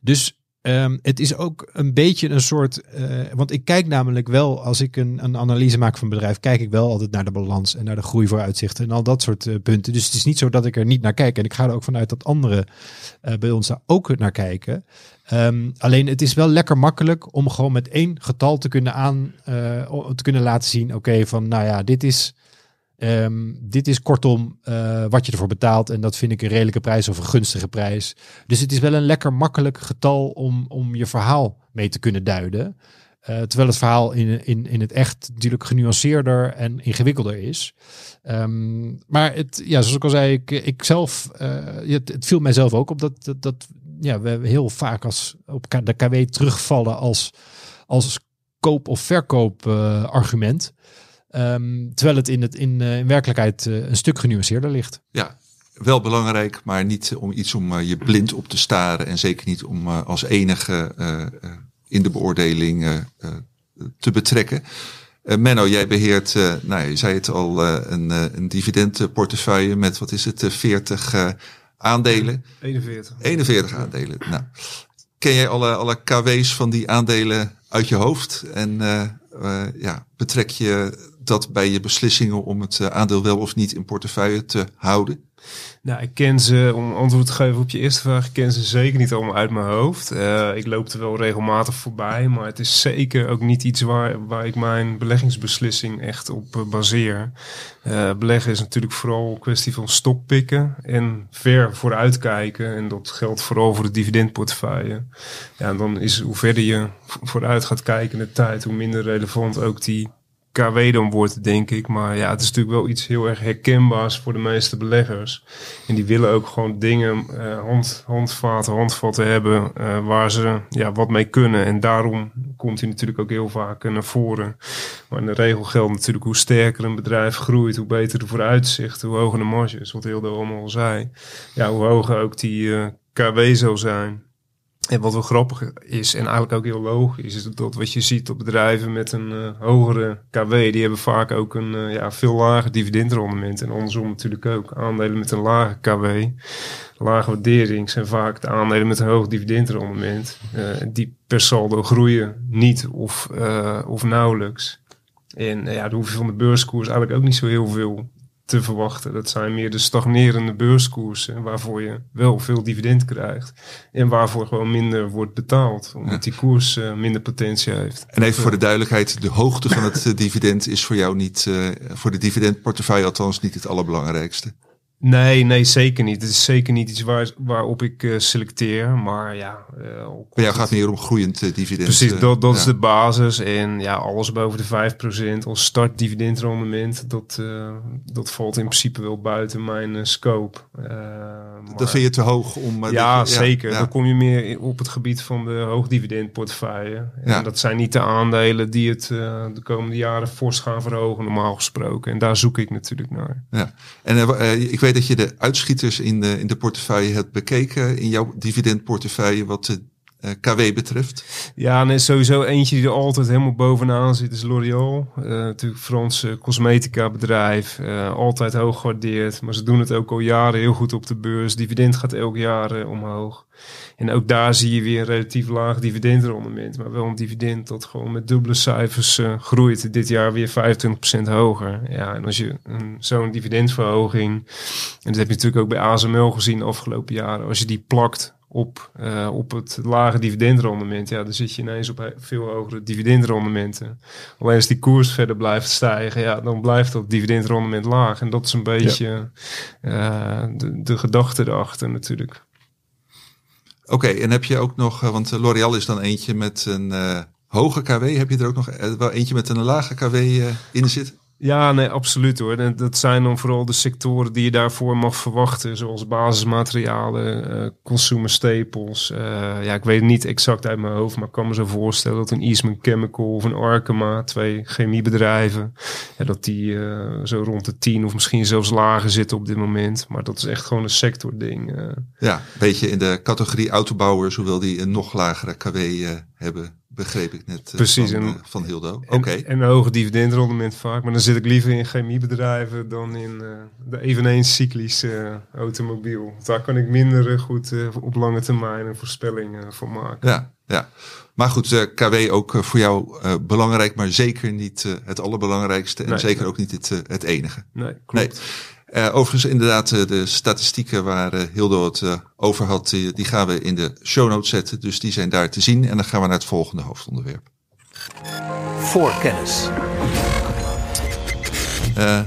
dus ehm, het is ook een beetje een soort. eh, want ik kijk namelijk wel, als ik een, een analyse maak van een bedrijf, kijk ik wel altijd naar de balans en naar de groeivooruitzichten en al dat soort eh, punten. Dus het is niet zo dat ik er niet naar kijk. En ik ga er ook vanuit dat anderen eh, bij ons daar ook naar kijken. Ehm, alleen het is wel lekker makkelijk om gewoon met één getal te kunnen aan te kunnen laten zien. Oké, van nou ja, dit is. Ehm, dit is kortom eh, wat je ervoor betaalt. En dat vind ik een redelijke prijs of een gunstige prijs. Dus het is wel een lekker makkelijk getal om, om je verhaal mee te kunnen duiden. Eh, terwijl het verhaal in, in, in het echt natuurlijk genuanceerder en ingewikkelder is. Ehm, maar het, ja, zoals ik al zei, ik, ik zelf, eh, het, het viel mijzelf ook op dat, dat, ja, we heel vaak als op de KW terugvallen als, als koop- of verkoop Ehm, terwijl het in, het in, eh, in werkelijkheid eh, een stuk genuanceerder ligt.
Ja, wel belangrijk, maar niet om iets om eh, je blind op te staren. En zeker niet om eh, als enige eh, eh, in de beoordeling eh, eh, te betrekken. Eh, Menno, jij beheert, eh, nou je zei het al, eh, een, eh, een dividendportefeuille met, wat is het, eh, 40 eh, aandelen.
41.
41 aandelen. Nou, ken jij alle, alle KW's van die aandelen uit je hoofd? En eh, eh, ja, betrek je dat bij je beslissingen om het eh, aandeel wel of niet in portefeuille te houden?
Nou, ik ken ze, om antwoord te geven op je eerste vraag, ik ken ze zeker niet allemaal uit mijn hoofd. Eh, ik loop er wel regelmatig voorbij, maar het is zeker ook niet iets waar, waar ik mijn beleggingsbeslissing echt op eh, baseer. Beleggen is natuurlijk vooral een kwestie van stokpikken en ver vooruitkijken. En dat geldt vooral voor de dividendportefeuille. Ja, en dan is hoe verder je vo- vooruit gaat kijken in de tijd, hoe minder relevant ook die KW dan wordt, denk ik. Maar ja, het is natuurlijk wel iets heel erg herkenbaars voor de meeste beleggers. En die willen ook gewoon dingen, eh, hand, handvaten, handvatten hebben eh, waar ze ja, wat mee kunnen. En daarom komt hij natuurlijk ook heel vaak naar voren. Maar in de regel geldt natuurlijk hoe sterker een bedrijf groeit, hoe beter de vooruitzichten, hoe hoger de marges, wat Hildo allemaal al zei. Ja, hoe hoger ook die eh, KW zal zijn. En wat wel grappig is, en eigenlijk ook heel logisch, is dat wat je ziet op bedrijven met een eh, hogere KW, die hebben vaak ook een eh, ja, veel lager dividendrendement. En andersom natuurlijk ook. Aandelen met een lage KW, lage waardering, zijn vaak de aandelen met een hoog dividendrendement. eh, die per saldo groeien niet of, of nauwelijks. En ja, daar hoef je van de beurskoers eigenlijk ook niet zo heel veel te verwachten. Dat zijn meer de stagnerende beurskoersen, waarvoor je wel veel dividend krijgt. En waarvoor gewoon minder wordt betaald, omdat die koers uh, minder potentie heeft.
En even voor de duidelijkheid, de hoogte van het uh, dividend is voor jou niet, uh, voor de dividendportefeuille althans niet het allerbelangrijkste.
Nee, nee, zeker niet. Het is zeker niet iets waar, waarop ik uh, selecteer. Maar ja. Uh,
Bij jou gaat meer om groeiend uh, dividend.
Precies, dat, dat ja. is de basis. En ja, alles boven de 5% als startdividendrendement, dat, dat valt in principe wel buiten mijn scope.
Maar, dat vind je te hoog om.
ja, dat, zeker. Ja. Dan kom je meer op het gebied van de hoogdividendportefeuille. En ja. dat zijn niet de aandelen die het de komende jaren fors gaan verhogen, normaal gesproken. En daar zoek ik natuurlijk naar.
Ja, en ik weet dat je de uitschieters in de, in de portefeuille hebt bekeken, in jouw dividendportefeuille, wat de KW betreft?
Ja, nee, sowieso eentje die er altijd helemaal bovenaan zit is L'Oréal. Uh, natuurlijk Frans cosmetica bedrijf, altijd hoog gewaardeerd. Maar ze doen het ook al jaren heel goed op de beurs. Dividend gaat elk jaar omhoog. En ook daar zie je weer een relatief laag dividendrendement. Maar wel een dividend dat gewoon met dubbele cijfers groeit. Dit jaar weer 25% hoger. Ja, en als je zo'n dividendverhoging, en dat heb je natuurlijk ook bij ASML gezien de afgelopen jaren. Als je die plakt op, uh, op het lage dividendrendement, ja, dan zit je ineens op veel hogere dividendrendementen. Alleen als die koers verder blijft stijgen, ja, dan blijft dat dividendrendement laag. En dat is een beetje ja. uh, de, de gedachte erachter natuurlijk.
Oké, okay, en heb je ook nog, want L'Oréal is dan eentje met een uh, hoge KW. Heb je er ook nog wel eentje met een lage KW in zitten?
Ja, nee, absoluut hoor. En dat zijn dan vooral de sectoren die je daarvoor mag verwachten. Zoals basismaterialen, uh, consumer staples. Uh, ja, ik weet het niet exact uit mijn hoofd, maar ik kan me zo voorstellen dat een Eastman Chemical of een Arkema, twee chemiebedrijven, ja, dat die uh, zo rond de 10 of misschien zelfs lager zitten op dit moment. Maar dat is echt gewoon een sectording.
Ja, een beetje in de categorie autobouwers, hoewel die een nog lagere KW hebben begreep ik net
Precies,
van,
en,
van Hildo. Oké. Okay.
En, een hoge dividendrendement vaak. Maar dan zit ik liever in chemiebedrijven dan in uh, de eveneens cyclische uh, automobiel. Daar kan ik minder goed uh, op lange termijn een voorspelling voor maken.
Ja, ja. Maar goed, KW ook voor jou belangrijk, maar zeker niet het allerbelangrijkste. En nee, zeker nee. ook niet het, het enige.
Nee, klopt.
Nee. Uh, overigens inderdaad uh, de statistieken waar uh, Hildo het over had, die, gaan we in de show notes zetten. Dus die zijn daar te zien. En dan gaan we naar het volgende hoofdonderwerp.
Voorkennis.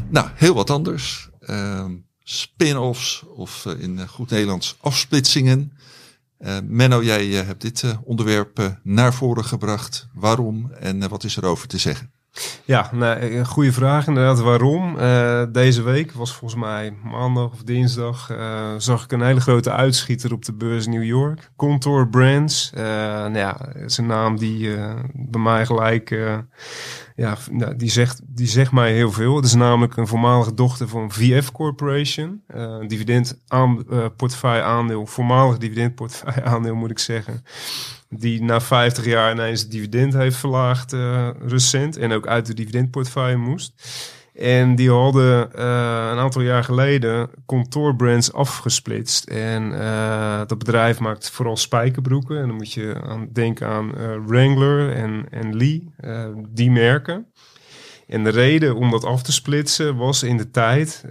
nou, heel wat anders. Ehm, spin-offs of in goed Nederlands afsplitsingen. Menno, jij hebt dit onderwerp naar voren gebracht. Waarom en wat is er over te zeggen?
Ja, nou, een goede vraag inderdaad. Waarom? Uh, deze week was volgens mij maandag of dinsdag uh, zag ik een hele grote uitschieter op de beurs New York. Contour Brands. Uh, nou ja, is een naam die bij mij gelijk, ja, nou, die zegt, die zegt mij heel veel. Het is namelijk een voormalige dochter van VF Corporation. een dividend aan, portefeuille aandeel, voormalig dividendportefeuille aandeel moet ik zeggen die na 50 jaar ineens het dividend heeft verlaagd uh, recent en ook uit de dividendportefeuille moest. En die hadden uh, een aantal jaar geleden Contour Brands afgesplitst. En uh, dat bedrijf maakt vooral spijkerbroeken. En dan moet je aan denken aan Wrangler en, en Lee, die merken. En de reden om dat af te splitsen was in de tijd,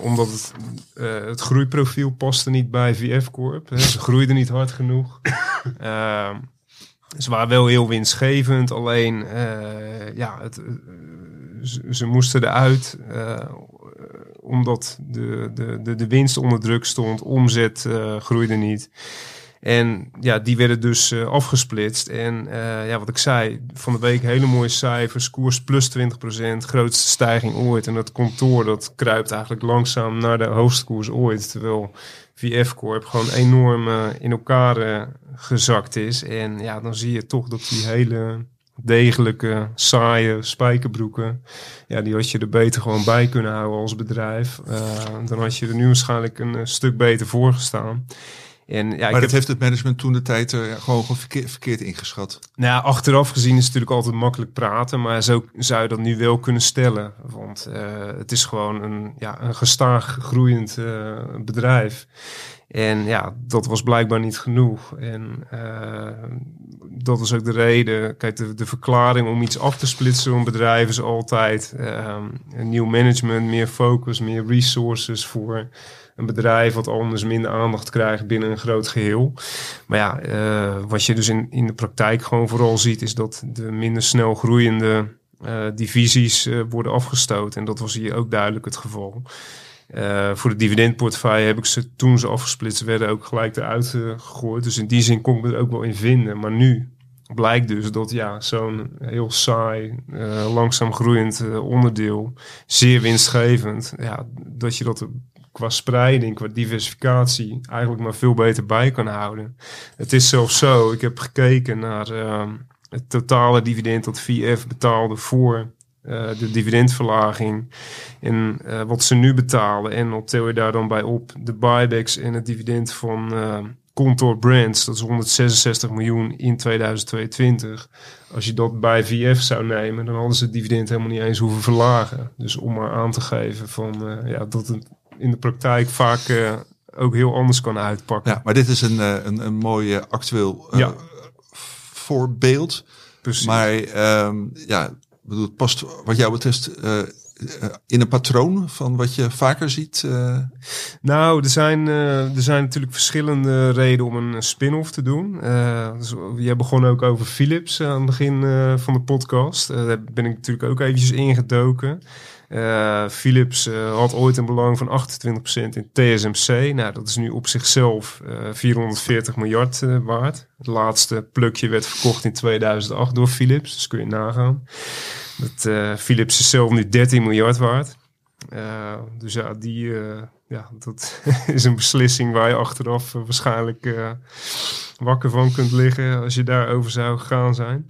omdat het, het groeiprofiel paste niet bij VF Corp. Hè. Ze groeiden niet hard genoeg. uh, ze waren wel heel winstgevend, alleen ja, het, ze, moesten eruit omdat de, de, de, de winst onder druk stond, omzet groeide niet. En ja, die werden dus uh, afgesplitst. En ja, wat ik zei, van de week hele mooie cijfers. Koers plus 20%, grootste stijging ooit. En dat kantoor dat kruipt eigenlijk langzaam naar de hoogste koers ooit. Terwijl VF Corp gewoon enorm in elkaar gezakt is. En ja, dan zie je toch dat die hele degelijke, saaie spijkerbroeken. Ja, die had je er beter gewoon bij kunnen houden als bedrijf. dan had je er nu waarschijnlijk een stuk beter voor gestaan.
En, ja, maar dat heeft het management toen de tijd uh, gewoon verkeerd, verkeerd ingeschat.
Nou, achteraf gezien is het natuurlijk altijd makkelijk praten, maar zo zou je dat nu wel kunnen stellen. Want uh, het is gewoon een, ja, een gestaag groeiend uh, bedrijf. En ja, dat was blijkbaar niet genoeg. En uh, dat was ook de reden. Kijk, de, de verklaring om iets af te splitsen om bedrijven is altijd um, een nieuw management, meer focus, meer resources voor een bedrijf wat anders minder aandacht krijgt binnen een groot geheel. Maar ja, uh, wat je dus in, in de praktijk gewoon vooral ziet, is dat de minder snel groeiende uh, divisies worden afgestoten. En dat was hier ook duidelijk het geval. Uh, voor de dividendportefeuille heb ik ze toen ze afgesplitst werden ook gelijk eruit gegooid. Dus in die zin kon ik er ook wel in vinden. Maar nu blijkt dus dat ja, zo'n heel saai, uh, langzaam groeiend onderdeel, zeer winstgevend, ja, dat je dat qua spreiding, qua diversificatie eigenlijk maar veel beter bij kan houden. Het is zelfs zo, ik heb gekeken naar uh, het totale dividend dat VF betaalde voor uh, de dividendverlaging en uh, wat ze nu betalen. En op tel je daar dan bij op de buybacks en het dividend van uh, Contour Brands. Dat is 166 miljoen in 2022. Als je dat bij VF zou nemen, dan hadden ze het dividend helemaal niet eens hoeven verlagen. Dus om maar aan te geven van ja, dat het in de praktijk vaak ook heel anders kan uitpakken.
Ja, maar dit is een, een, een mooi actueel ja. voorbeeld.
Precies.
Maar um, ja, bedoel, het past wat jou betreft uh, in een patroon van wat je vaker ziet? Uh...
Nou, er zijn, er zijn natuurlijk verschillende redenen om een spin-off te doen. dus jij begon ook over Philips aan het begin van de podcast. daar ben ik natuurlijk ook eventjes ingedoken. Uh, Philips uh, had ooit een belang van 28% in TSMC. Nou, dat is nu op zichzelf uh, 440 miljard waard. Het laatste plukje werd verkocht in 2008 door Philips. Dus kun je nagaan. Dat, Philips is zelf nu 13 miljard waard. dus ja, ja, dat is een beslissing waar je achteraf waarschijnlijk wakker van kunt liggen als je daarover zou gegaan zijn.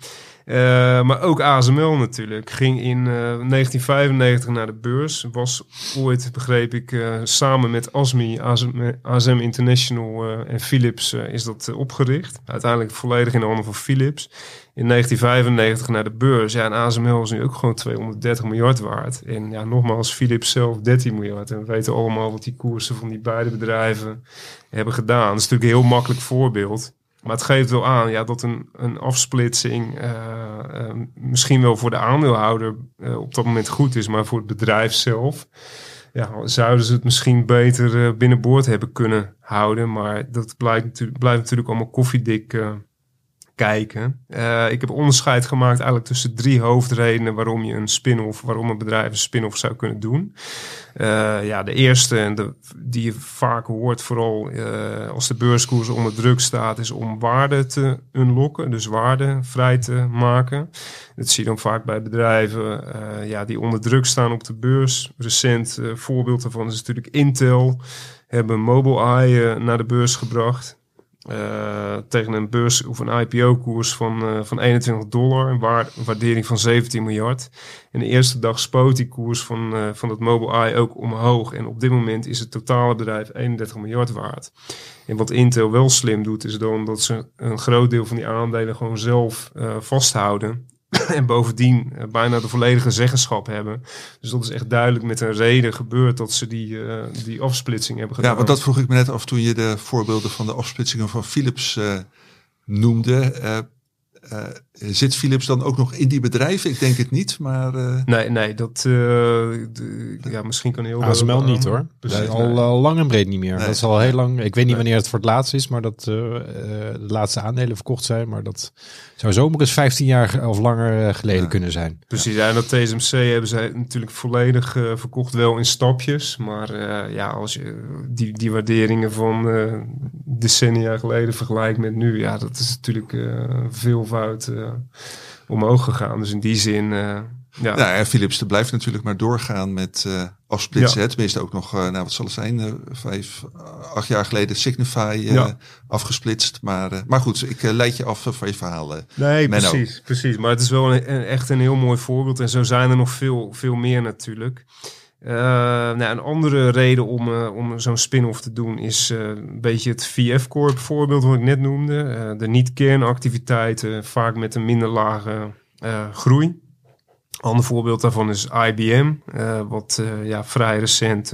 Uh, maar ook ASML natuurlijk. Ging in uh, 1995 naar de beurs. Was ooit, begreep ik, uh, samen met ASMI, ASM, ASM International en Philips is dat opgericht. Uiteindelijk volledig in de handen van Philips. In 1995 naar de beurs. Ja, en ASML is nu ook gewoon 230 miljard waard. En ja, nogmaals, Philips zelf 13 miljard. En we weten allemaal wat die koersen van die beide bedrijven hebben gedaan. Dat is natuurlijk een heel makkelijk voorbeeld. Maar het geeft wel aan ja, dat een, een afsplitsing uh, uh, misschien wel voor de aandeelhouder uh, op dat moment goed is, maar voor het bedrijf zelf ja, zouden ze het misschien beter binnenboord hebben kunnen houden. Maar dat blijkt natuurlijk, blijft natuurlijk allemaal koffiedik kijken. Uh, ik heb onderscheid gemaakt eigenlijk tussen drie hoofdredenen waarom je een spin-off, waarom een bedrijf een spin-off zou kunnen doen. Uh, ja, de eerste en de, die je vaak hoort, vooral uh, als de beurskoers onder druk staat, is om waarde te unlocken, dus waarde vrij te maken. Dat zie je dan vaak bij bedrijven ja, die onder druk staan op de beurs. Recent voorbeeld daarvan is natuurlijk Intel, hebben Mobileye naar de beurs gebracht. Uh, tegen een beurs of een IPO-koers van, uh, van 21 dollar, een, waar, waardering van 17 miljard. En de eerste dag spoot die koers van, uh, van het Mobileye ook omhoog. En op dit moment is het totale bedrijf 31 miljard waard. En wat Intel wel slim doet, is dan dat ze een groot deel van die aandelen gewoon zelf vasthouden. en bovendien uh, bijna de volledige zeggenschap hebben. Dus dat is echt duidelijk met een reden gebeurd dat ze die, uh, die afsplitsing hebben gedaan.
Ja, want dat vroeg ik me net af toen je de voorbeelden van de afsplitsingen van Philips uh, noemde. Uh, zit Philips dan ook nog in die bedrijven? Ik denk het niet, maar... Uh...
Nee, nee, dat... Uh, de, ja, misschien kan heel...
ASML niet hoor. Precies, al, nee. al lang en breed niet meer. Nee. Dat is al heel lang... Ik weet niet nee. wanneer het voor het laatst is, maar dat de laatste aandelen verkocht zijn. Maar dat zou zomaar eens 15 jaar of langer geleden ja. kunnen zijn.
Precies, ja. en dat TSMC hebben zij natuurlijk volledig verkocht, wel in stapjes. Maar ja, als je die, die waarderingen van decennia geleden vergelijkt met nu, ja, dat is natuurlijk veel fout uh, omhoog gegaan. Dus in die zin. Uh, ja.
ja, en Philips blijft natuurlijk maar doorgaan met uh, afsplitsen. Ja. Tenminste ook nog, nou wat zal het zijn, vijf, acht jaar geleden Signify ja. afgesplitst. Maar, maar goed, ik leid je af van je verhaal.
nee, Menno. precies, precies. Maar het is wel een, een, echt een heel mooi voorbeeld. En zo zijn er nog veel, veel meer natuurlijk. Uh, nou, een andere reden om, uh, om zo'n spin-off te doen is uh, een beetje het VF Corp voorbeeld wat ik net noemde. de niet-kernactiviteiten, vaak met een minder lage groei. Ander voorbeeld daarvan is IBM, wat ja, vrij recent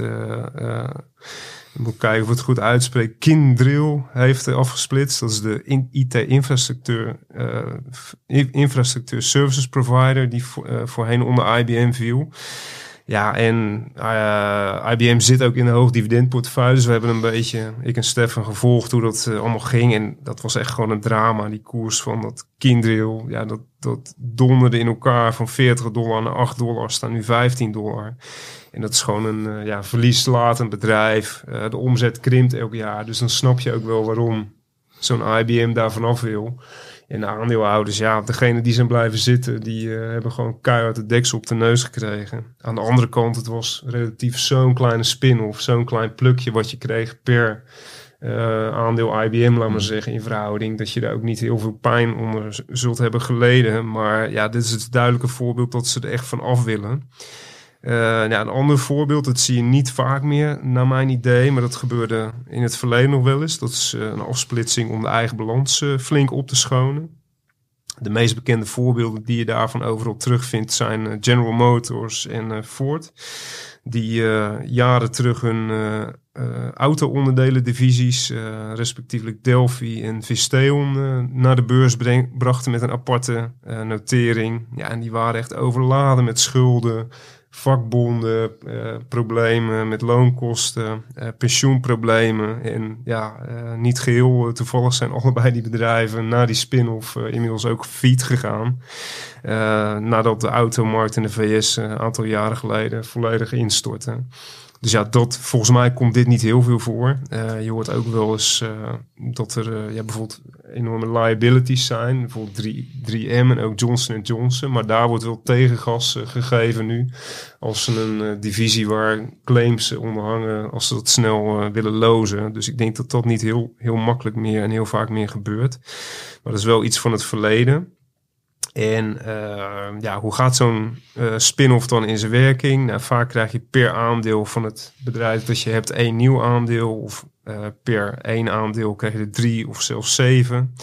ik moet kijken of het goed uitspreek. Kindrill heeft afgesplitst. Dat is de IT-infrastructuur infrastructuur services provider die voor, voorheen onder IBM viel. Ja, en uh, IBM zit ook in de hoogdividendportefeuille. Dus we hebben een beetje, ik en Stefan, gevolgd hoe dat uh, allemaal ging. En dat was echt gewoon een drama. Die koers van dat Kindrill, ja, dat, dat donderde in elkaar van 40 dollar naar 8 dollar, staan nu 15 dollar. En dat is gewoon een uh, ja, verlieslatend bedrijf. de omzet krimpt elk jaar. Dus dan snap je ook wel waarom zo'n IBM daar vanaf wil. En de aandeelhouders, ja, degene die zijn blijven zitten, die uh, hebben gewoon keihard de deksel op de neus gekregen. Aan de andere kant, het was relatief zo'n kleine spin-off, zo'n klein plukje wat je kreeg per uh, aandeel IBM, laat maar zeggen, in verhouding. Dat je daar ook niet heel veel pijn onder zult hebben geleden. Maar ja, dit is het duidelijke voorbeeld dat ze er echt van af willen. Uh, een ander voorbeeld, dat zie je niet vaak meer, naar mijn idee, maar dat gebeurde in het verleden nog wel eens. Dat is uh, een afsplitsing om de eigen balans uh, flink op te schonen. De meest bekende voorbeelden die je daarvan overal terugvindt zijn General Motors en Ford. Die jaren terug hun auto-onderdelen divisies, respectievelijk Delphi en Visteon, naar de beurs brachten met een aparte notering. Ja, en die waren echt overladen met schulden vakbonden, uh, problemen met loonkosten, uh, pensioenproblemen. En ja, uh, niet geheel toevallig zijn allebei die bedrijven na die spin-off inmiddels ook failliet gegaan. nadat de automarkt in de VS een aantal jaren geleden volledig instortte. Dus ja, dat, volgens mij komt dit niet heel veel voor. Uh, je hoort ook wel eens uh, dat er uh, ja, bijvoorbeeld enorme liabilities zijn. Bijvoorbeeld 3, 3M en ook Johnson Johnson. Maar daar wordt wel tegengas gegeven nu. Als ze een divisie waar claims onderhangen, als ze dat snel willen lozen. Dus ik denk dat dat niet heel, heel makkelijk meer en heel vaak meer gebeurt. Maar dat is wel iets van het verleden. En uh, ja, hoe gaat zo'n uh, spin-off dan in zijn werking? Nou, vaak krijg je per aandeel van het bedrijf dat je hebt één nieuw aandeel. Of uh, per één aandeel krijg je er drie of zelfs zeven.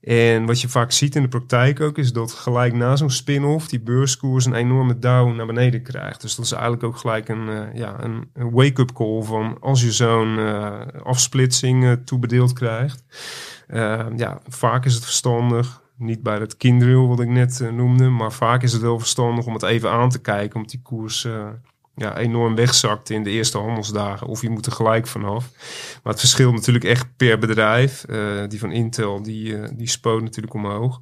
En wat je vaak ziet in de praktijk ook is dat gelijk na zo'n spin-off die beurskoers een enorme down naar beneden krijgt. Dus dat is eigenlijk ook gelijk een, ja, een, een wake-up call van als je zo'n afsplitsing toebedeeld krijgt. ja, vaak is het verstandig niet bij het kindreel wat ik net uh, noemde. Maar vaak is het wel verstandig om het even aan te kijken. Omdat die koers uh, ja, enorm wegzakt in de eerste handelsdagen. Of je moet er gelijk vanaf. Maar het verschilt natuurlijk echt per bedrijf. Uh, die van Intel, die, die spoot natuurlijk omhoog.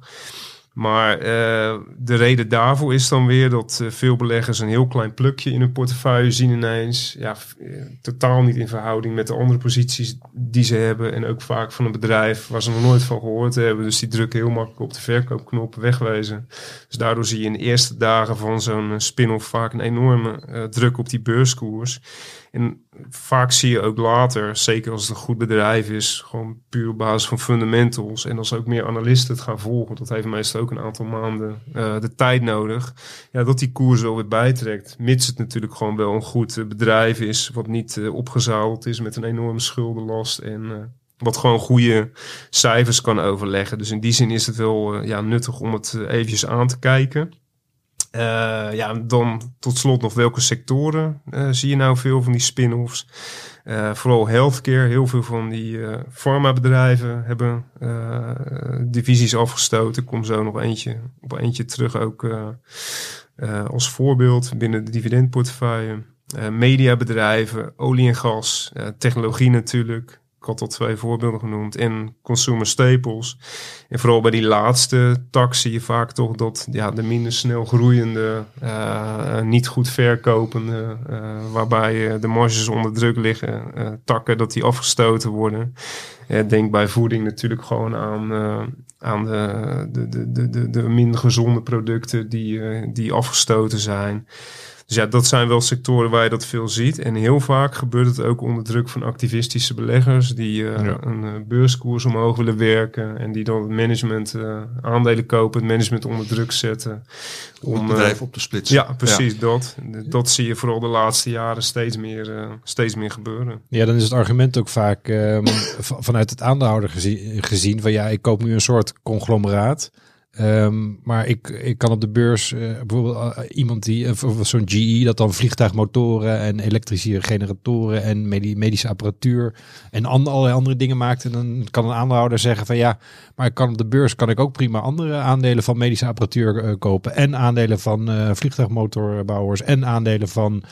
Maar uh, de reden daarvoor is dan weer dat uh, veel beleggers een heel klein plukje in hun portefeuille zien ineens. Ja, uh, totaal niet in verhouding met de andere posities die ze hebben. En ook vaak van een bedrijf waar ze nog nooit van gehoord hebben. Dus die drukken heel makkelijk op de verkoopknop wegwezen. Dus daardoor zie je in de eerste dagen van zo'n spin-off vaak een enorme druk op die beurskoers. En vaak zie je ook later, zeker als het een goed bedrijf is, gewoon puur op basis van fundamentals. En als ook meer analisten het gaan volgen, dat heeft meestal ook een aantal maanden uh, de tijd nodig. Ja, dat die koers wel weer bijtrekt. Mits het natuurlijk gewoon wel een goed uh, bedrijf is, wat niet uh, opgezaald is met een enorme schuldenlast. En wat gewoon goede cijfers kan overleggen. Dus in die zin is het wel ja, nuttig om het eventjes aan te kijken. Uh, ja, dan tot slot nog welke sectoren uh, zie je nou veel van die spin-offs? Uh, vooral healthcare, heel veel van die farmabedrijven hebben divisies afgestoten. Ik kom zo nog eentje, op eentje terug ook als voorbeeld binnen de dividendportefeuille. mediabedrijven, olie en gas, technologie natuurlijk, ik had al twee voorbeelden genoemd. En consumer staples. En vooral bij die laatste tak zie je vaak toch dat ja, de minder snel groeiende, uh, niet goed verkopende, uh, waarbij de marges onder druk liggen, takken, dat die afgestoten worden. denk bij voeding natuurlijk gewoon aan, aan de, de, de, de, de minder gezonde producten die, die afgestoten zijn. Dus ja, dat zijn wel sectoren waar je dat veel ziet. En heel vaak gebeurt het ook onder druk van activistische beleggers die uh, ja. een uh, beurskoers omhoog willen werken en die dan het management uh, aandelen kopen, het management onder druk zetten.
Om het bedrijf op te splitsen.
Ja, precies ja. dat. Dat zie je vooral de laatste jaren steeds meer, steeds meer gebeuren.
Ja, dan is het argument ook vaak um, vanuit het aandeelhouder gezien, gezien van ja, ik koop nu een soort conglomeraat. Ehm, maar ik, ik kan op de beurs eh, bijvoorbeeld eh, iemand die, of zo'n GE, dat dan vliegtuigmotoren en elektrische generatoren en medi- medische apparatuur en allerlei andere dingen maakt. En dan kan een aandeelhouder zeggen van ja, maar ik kan op de beurs kan ik ook prima andere aandelen van medische apparatuur eh, kopen. En aandelen van vliegtuigmotorbouwers en aandelen van,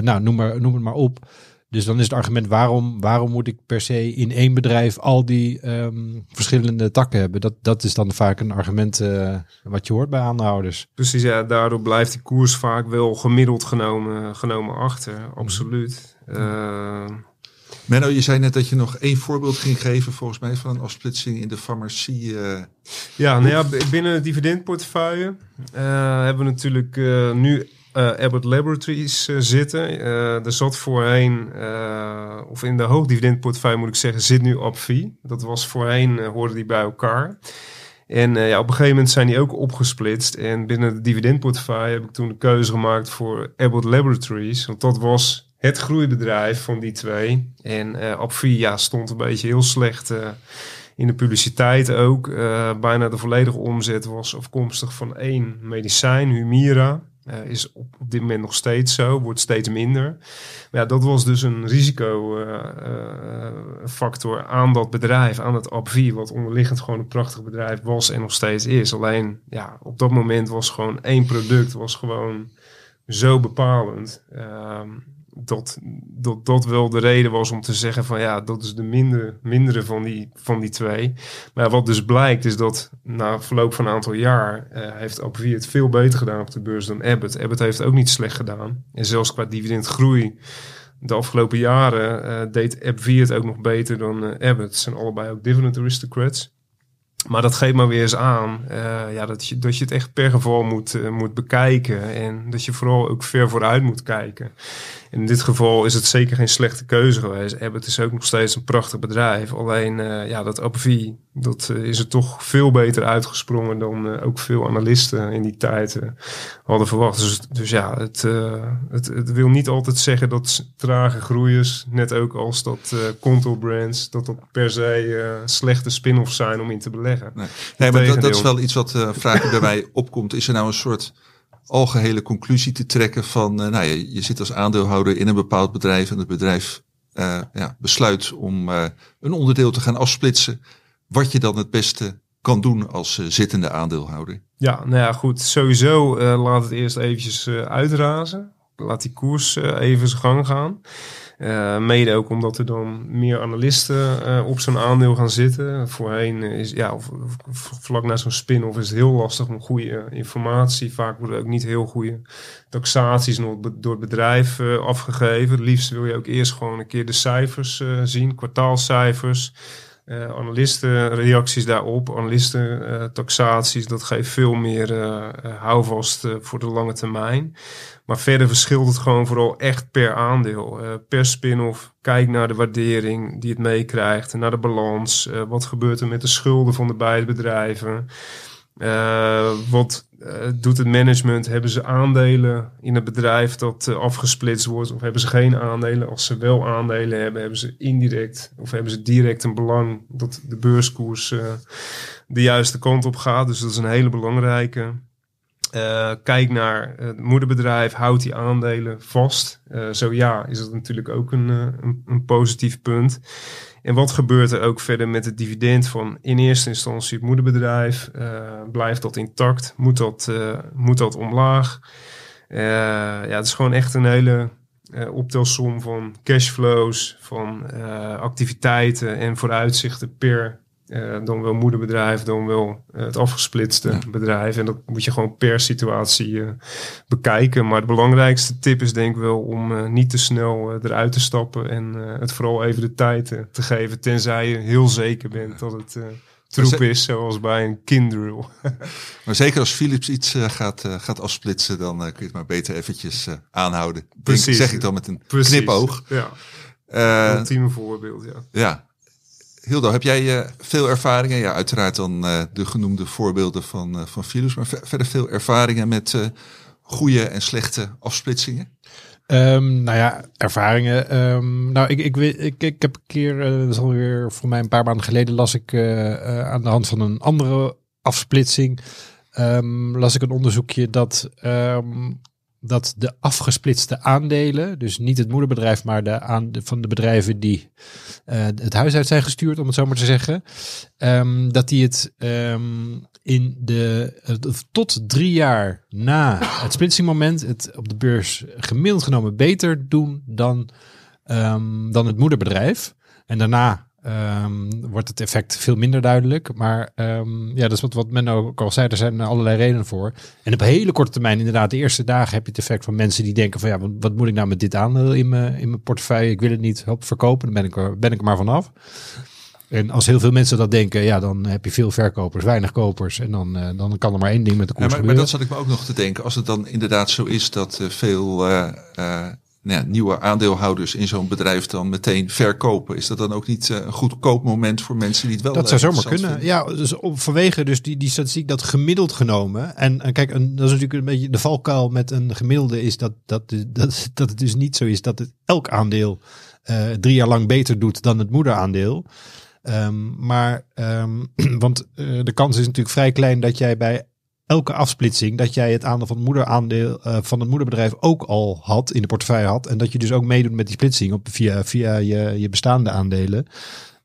nou noem, maar, noem het maar op. Dus dan is het argument waarom, waarom moet ik per se in één bedrijf al die ehm, verschillende takken hebben? Dat, dat is dan vaak een argument eh, wat je hoort bij aandeelhouders.
Precies, ja, daardoor blijft die koers vaak wel gemiddeld genomen, genomen achter. Absoluut. Eh,
Menno, je zei net dat je nog één voorbeeld ging geven, volgens mij, van een afsplitsing in de farmacie. eh.
Ja, nou ja, binnen het dividendportefeuille eh, hebben we natuurlijk eh, nu eh, Abbott Laboratories eh, zitten. Eh er zat voorheen, of in de hoogdividendportefeuille moet ik zeggen, zit nu Abvi. Dat was voorheen, hoorden die bij elkaar. En ja, op een gegeven moment zijn die ook opgesplitst. En binnen het dividendportefeuille heb ik toen de keuze gemaakt voor Abbott Laboratories. Want dat was het groeibedrijf van die twee. En Abvi ja, stond een beetje heel slecht in de publiciteit ook. Bijna de volledige omzet was afkomstig van één medicijn, Humira. Eh, is op, dit moment nog steeds zo, wordt steeds minder. Maar ja, dat was dus een risicofactor aan dat bedrijf, aan het AbbVie, wat onderliggend gewoon een prachtig bedrijf was en nog steeds is. Alleen, ja, op dat moment was gewoon één product, was gewoon zo bepalend. ehm, dat, dat dat wel de reden was om te zeggen van ja, dat is de minder, mindere van die, van die twee. Maar wat dus blijkt is dat na verloop van een aantal jaar eh, heeft AbbVie het veel beter gedaan op de beurs dan Abbott. Abbott heeft ook niet slecht gedaan. En zelfs qua dividendgroei de afgelopen jaren eh, deed AbbVie het ook nog beter dan eh, Abbott. Het zijn allebei ook dividend aristocrats. Maar dat geeft maar weer eens aan ja, dat, je, dat je het echt per geval moet, moet bekijken. En dat je vooral ook ver vooruit moet kijken. In dit geval is het zeker geen slechte keuze geweest. Abbott is ook nog steeds een prachtig bedrijf. Alleen eh, ja, dat AbbVie, dat eh, is er toch veel beter uitgesprongen dan eh, ook veel analisten in die tijd hadden verwacht. Dus, dus ja, het, het, het wil niet altijd zeggen dat trage groeiers, net ook als dat Contour Brands, dat dat per se slechte spin-offs zijn om in te beleggen.
Nee, nee maar dat, dat is wel iets wat eh vraag die bij mij opkomt. Is er nou een soort algehele conclusie te trekken van, eh, nou ja, je zit als aandeelhouder in een bepaald bedrijf en het bedrijf eh, ja, besluit om eh, een onderdeel te gaan afsplitsen, wat je dan het beste kan doen als zittende aandeelhouder.
Ja, nou ja, goed. Sowieso laat het eerst eventjes uitrazen. Laat die koers even zijn gang gaan. Eh, mede ook omdat er dan meer analisten eh, op zo'n aandeel gaan zitten. Voorheen is, ja, of, vlak na zo'n spin-off is het heel lastig om goede informatie. Vaak worden ook niet heel goede taxaties nog door het bedrijf eh, afgegeven. Het liefst wil je ook eerst gewoon een keer de cijfers zien, kwartaalcijfers. Eh analistenreacties daarop, analisten eh, taxaties, dat geeft veel meer eh, houvast voor de lange termijn. Maar verder verschilt het gewoon vooral echt per aandeel. Per spin-off, kijk naar de waardering die het meekrijgt, naar de balans. wat gebeurt er met de schulden van de beide bedrijven? Wat doet het management? Hebben ze aandelen in het bedrijf dat eh, afgesplitst wordt? Of hebben ze geen aandelen? Als ze wel aandelen hebben, hebben ze indirect of hebben ze direct een belang dat de beurskoers eh, de juiste kant op gaat. Dus dat is een hele belangrijke. Eh, kijk naar het moederbedrijf, houdt die aandelen vast. Eh, zo ja, is dat natuurlijk ook een, eh, een, een positief punt. En wat gebeurt er ook verder met het dividend van in eerste instantie het moederbedrijf? Blijft dat intact? Moet dat, moet dat omlaag? Ja, het is gewoon echt een hele optelsom van cashflows, van activiteiten en vooruitzichten per eh, dan wel moederbedrijf, dan wel eh, het afgesplitste bedrijf. En dat moet je gewoon per situatie eh, bekijken. Maar de belangrijkste tip is denk ik wel om niet te snel eruit te stappen en het vooral even de tijd te geven. Tenzij je heel zeker bent dat het troep is, zoals bij een kindrill.
Maar zeker als Philips iets gaat, gaat afsplitsen, dan kun je het maar beter eventjes aanhouden. Denk,
Precies.
zeg ik dan met een
Precies.
knipoog.
Ja,
Eh,
ultieme voorbeeld, ja.
ja. Hildo, heb jij eh, veel ervaringen? Ja, uiteraard dan eh, de genoemde voorbeelden van, eh, van Philips, maar ver- verder veel ervaringen met goede en slechte afsplitsingen?
Ehm, nou ja, ervaringen. Ehm, nou, ik, ik, ik, ik heb een keer, dat is voor mij een paar maanden geleden, las ik aan de hand van een andere afsplitsing, ehm, las ik een onderzoekje dat, dat de afgesplitste aandelen, dus niet het moederbedrijf, maar de aan, van de bedrijven die eh, het huis uit zijn gestuurd, om het zo maar te zeggen, ehm, dat die het ehm, in de tot drie jaar na het splitsingmoment het op de beurs gemiddeld genomen beter doen dan, ehm, dan het moederbedrijf. En daarna ehm, wordt het effect veel minder duidelijk. Maar ehm, ja, dat is wat, wat men ook al zei. Er zijn allerlei redenen voor. En op hele korte termijn, inderdaad, de eerste dagen heb je het effect van mensen die denken van ja, wat, wat moet ik nou met dit aandeel in mijn, in mijn portefeuille? Ik wil het niet help verkopen. Dan ben ik er, ben ik er maar vanaf. En als heel veel mensen dat denken, ja, dan heb je veel verkopers, weinig kopers. En dan, eh, dan kan er maar één ding met de
Ja,
koers
maar, maar
gebeuren.
dat zat ik me ook nog te denken. Als het dan inderdaad zo is dat eh, veel eh, nou ja, nieuwe aandeelhouders in zo'n bedrijf dan meteen verkopen, is dat dan ook niet eh, een goed koopmoment voor mensen die het wel
Dat
eh,
zou zomaar kunnen.
vinden?
Ja, dus op, vanwege dus die, die statistiek dat gemiddeld genomen. En, en kijk, een, dat is natuurlijk een beetje de valkuil met een gemiddelde is dat, dat, dat, dat het dus niet zo is dat het elk aandeel eh, drie jaar lang beter doet dan het moederaandeel. Ehm, maar, ehm, want de kans is natuurlijk vrij klein dat jij bij elke afsplitsing, dat jij het aandeel van het moederaandeel eh, van het moederbedrijf ook al had, in de portefeuille had. En dat je dus ook meedoet met die splitsing op, via, via je, je bestaande aandelen.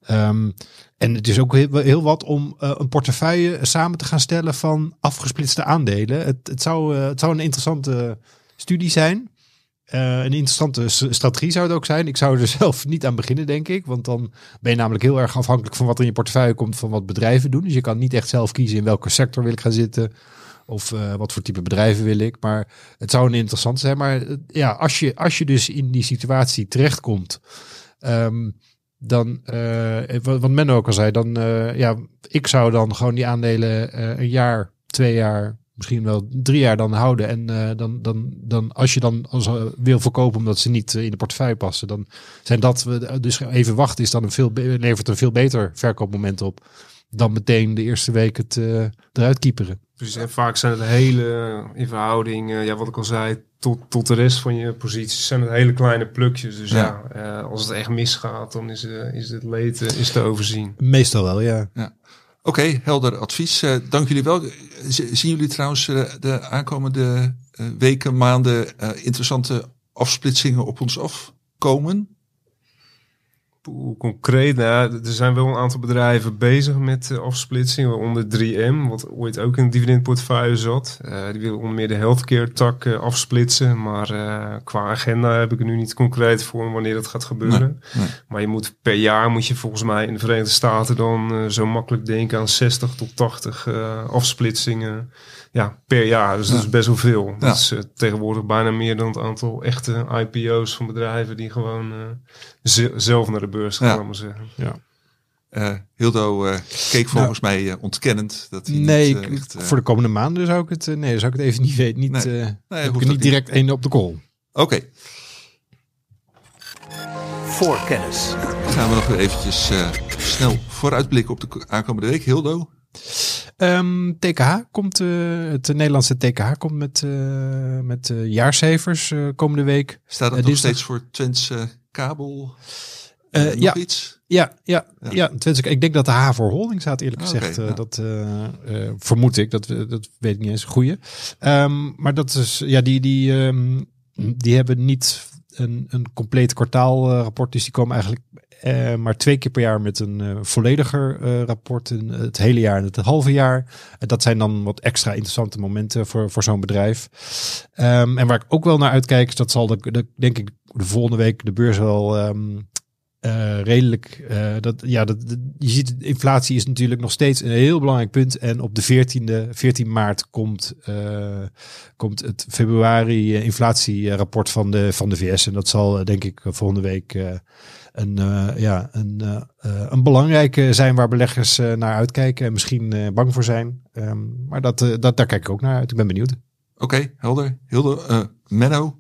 Ehm, en het is ook heel, heel wat om eh, een portefeuille samen te gaan stellen van afgesplitste aandelen. Het, het, zou, eh, het zou een interessante studie zijn. Eh, een interessante strategie zou het ook zijn. Ik zou er zelf niet aan beginnen, denk ik. Want dan ben je namelijk heel erg afhankelijk van wat in je portefeuille komt, van wat bedrijven doen. Dus je kan niet echt zelf kiezen in welke sector wil ik gaan zitten. Of eh, wat voor type bedrijven wil ik. Maar het zou een interessant zijn. Maar eh, ja, als je, als je dus in die situatie terechtkomt. ehm, dan, wat, wat Menno ook al zei, dan, ja, ik zou dan gewoon die aandelen een jaar, twee jaar, misschien wel drie jaar dan houden. En eh, dan, dan, dan, als je dan als, eh, wil verkopen omdat ze niet eh, in de portefeuille passen, dan zijn dat, we dus even wachten is dan een veel, levert een veel beter verkoopmoment op dan meteen de eerste week het eh, eruit kieperen.
Dus en vaak zijn het hele, in verhouding, eh, ja, wat ik al zei, tot, tot de rest van je posities zijn het hele kleine plukjes. Dus ja,
Ja.
eh, als het echt misgaat, dan is, is het leed is te overzien.
Meestal wel, ja.
Oké, helder advies. Eh, dank jullie wel. Zien jullie trouwens eh, de aankomende eh, weken, maanden interessante afsplitsingen op ons afkomen?
Hoe concreet, nou, er zijn wel een aantal bedrijven bezig met eh, afsplitsing, waaronder 3M, wat ooit ook in een dividendportefeuille zat. Eh, die willen onder meer de healthcare tak eh, afsplitsen, maar qua agenda heb ik er nu niet concreet voor wanneer dat gaat gebeuren.
nee.
Maar je moet per jaar moet je volgens mij in de Verenigde Staten dan zo makkelijk denken aan 60 tot 80 eh, afsplitsingen ja, per jaar. Dus dat
Ja.
is best wel veel.
Ja.
Dat is eh, tegenwoordig bijna meer dan het aantal echte IPO's van bedrijven die gewoon eh, ze- zelf naar de beurs gaan,
Ja.
laat maar zeggen.
Eh, Hildo eh, keek volgens mij eh, ontkennend. Dat hij
Nee,
niet, echt,
voor de komende maanden zou ik het, eh, nee, zou ik het even niet weten. Niet,
Nee.
eh,
Nee,
heb ik niet
niet.
direct één op de call.
Oké,
Voor kennis.
gaan we nog weer eventjes eh, snel vooruitblikken op de ko- aankomende week. Hildo,
Ehm, TKH komt, eh, het Nederlandse TKH komt met, eh, met jaarcijfers eh, komende week.
staat
Eh,
nog steeds voor Twents eh, kabel? Nog
ja.
iets?
Ja, ja,
Ja.
ja. Twente- ik denk dat de H voor holding staat eerlijk
Oké,
gezegd.
ja.
Dat vermoed ik, dat, we- dat weet ik niet eens. Goeie. Ehm, maar dat is, ja, die, die, ehm, die hebben niet een, een compleet kwartaalrapport. dus die komen eigenlijk eh, maar twee keer per jaar met een eh, vollediger eh, rapport. In het hele jaar en het halve jaar. Dat zijn dan wat extra interessante momenten voor, voor zo'n bedrijf. Ehm, en waar ik ook wel naar uitkijk, is dat zal de, de, denk ik de volgende week de beurs wel ehm, eh, redelijk. eh, dat, ja, dat, je ziet, inflatie is natuurlijk nog steeds een heel belangrijk punt. En op de 14e, 14 maart komt, eh, komt het februari inflatierapport van de, van de VS. En dat zal denk ik volgende week een, ja, een, een belangrijke zijn waar beleggers naar uitkijken. En misschien bang voor zijn. Ehm, maar dat, dat, daar kijk ik ook naar uit. Ik ben benieuwd.
Oké, helder. Hildo, eh Menno,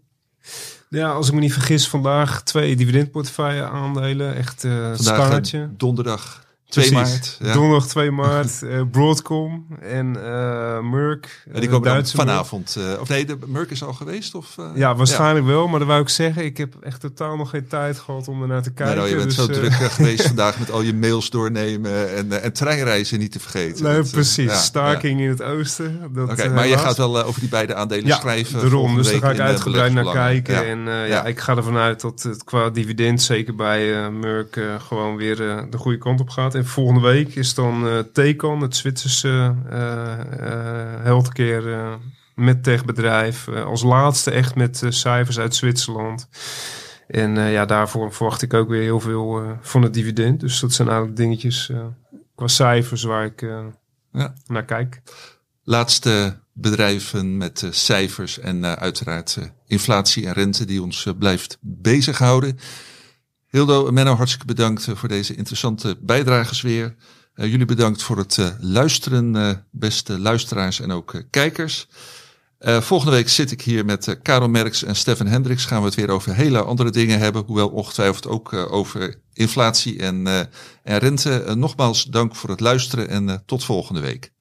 Ja, als ik me niet vergis, vandaag twee dividendportefeuille aandelen. Echt eh
vandaag
staartje.
eh, donderdag 2
Precies.
maart. Ja.
Donderdag 2 maart, eh, Broadcom en eh Merck.
En die
eh,
komen dan
Duitse
vanavond. of nee, de Merck is al geweest? Of?
Ja, waarschijnlijk wel, maar dat wou ik zeggen. Ik heb echt totaal nog geen tijd gehad om ernaar te
Ja.
kijken.
Nou, je bent
dus,
zo
eh,
druk geweest vandaag met al je mails doornemen en, en treinreizen niet te vergeten.
Nee,
Dat,
precies.
ja,
Staking in het oosten. Dat,
Oké, maar je gaat wel over die beide aandelen schrijven.
daarom. Dus daar ga ik uitgebreid naar kijken. En
Ja.
ik ga ervan uit dat het qua dividend zeker bij Merck gewoon weer de goede kant op gaat. En volgende week is dan Tecon, het Zwitserse eh, eh, healthcare medtech-bedrijf. eh, als laatste echt met cijfers uit Zwitserland. En ja, daarvoor verwacht ik ook weer heel veel van het dividend. Dus dat zijn eigenlijk dingetjes qua cijfers waar ik
Ja.
naar kijk.
Laatste bedrijven met cijfers en uiteraard inflatie en rente die ons blijft bezighouden. Hildo en Menno, hartstikke bedankt eh, voor deze interessante bijdrages weer. Eh, jullie bedankt voor het eh, luisteren, beste luisteraars en ook kijkers. Volgende week zit ik hier met Karel Merks en Stefan Hendricks. Gaan we het weer over hele andere dingen hebben. Hoewel ongetwijfeld ook over inflatie en, en rente. Nogmaals dank voor het luisteren en tot volgende week.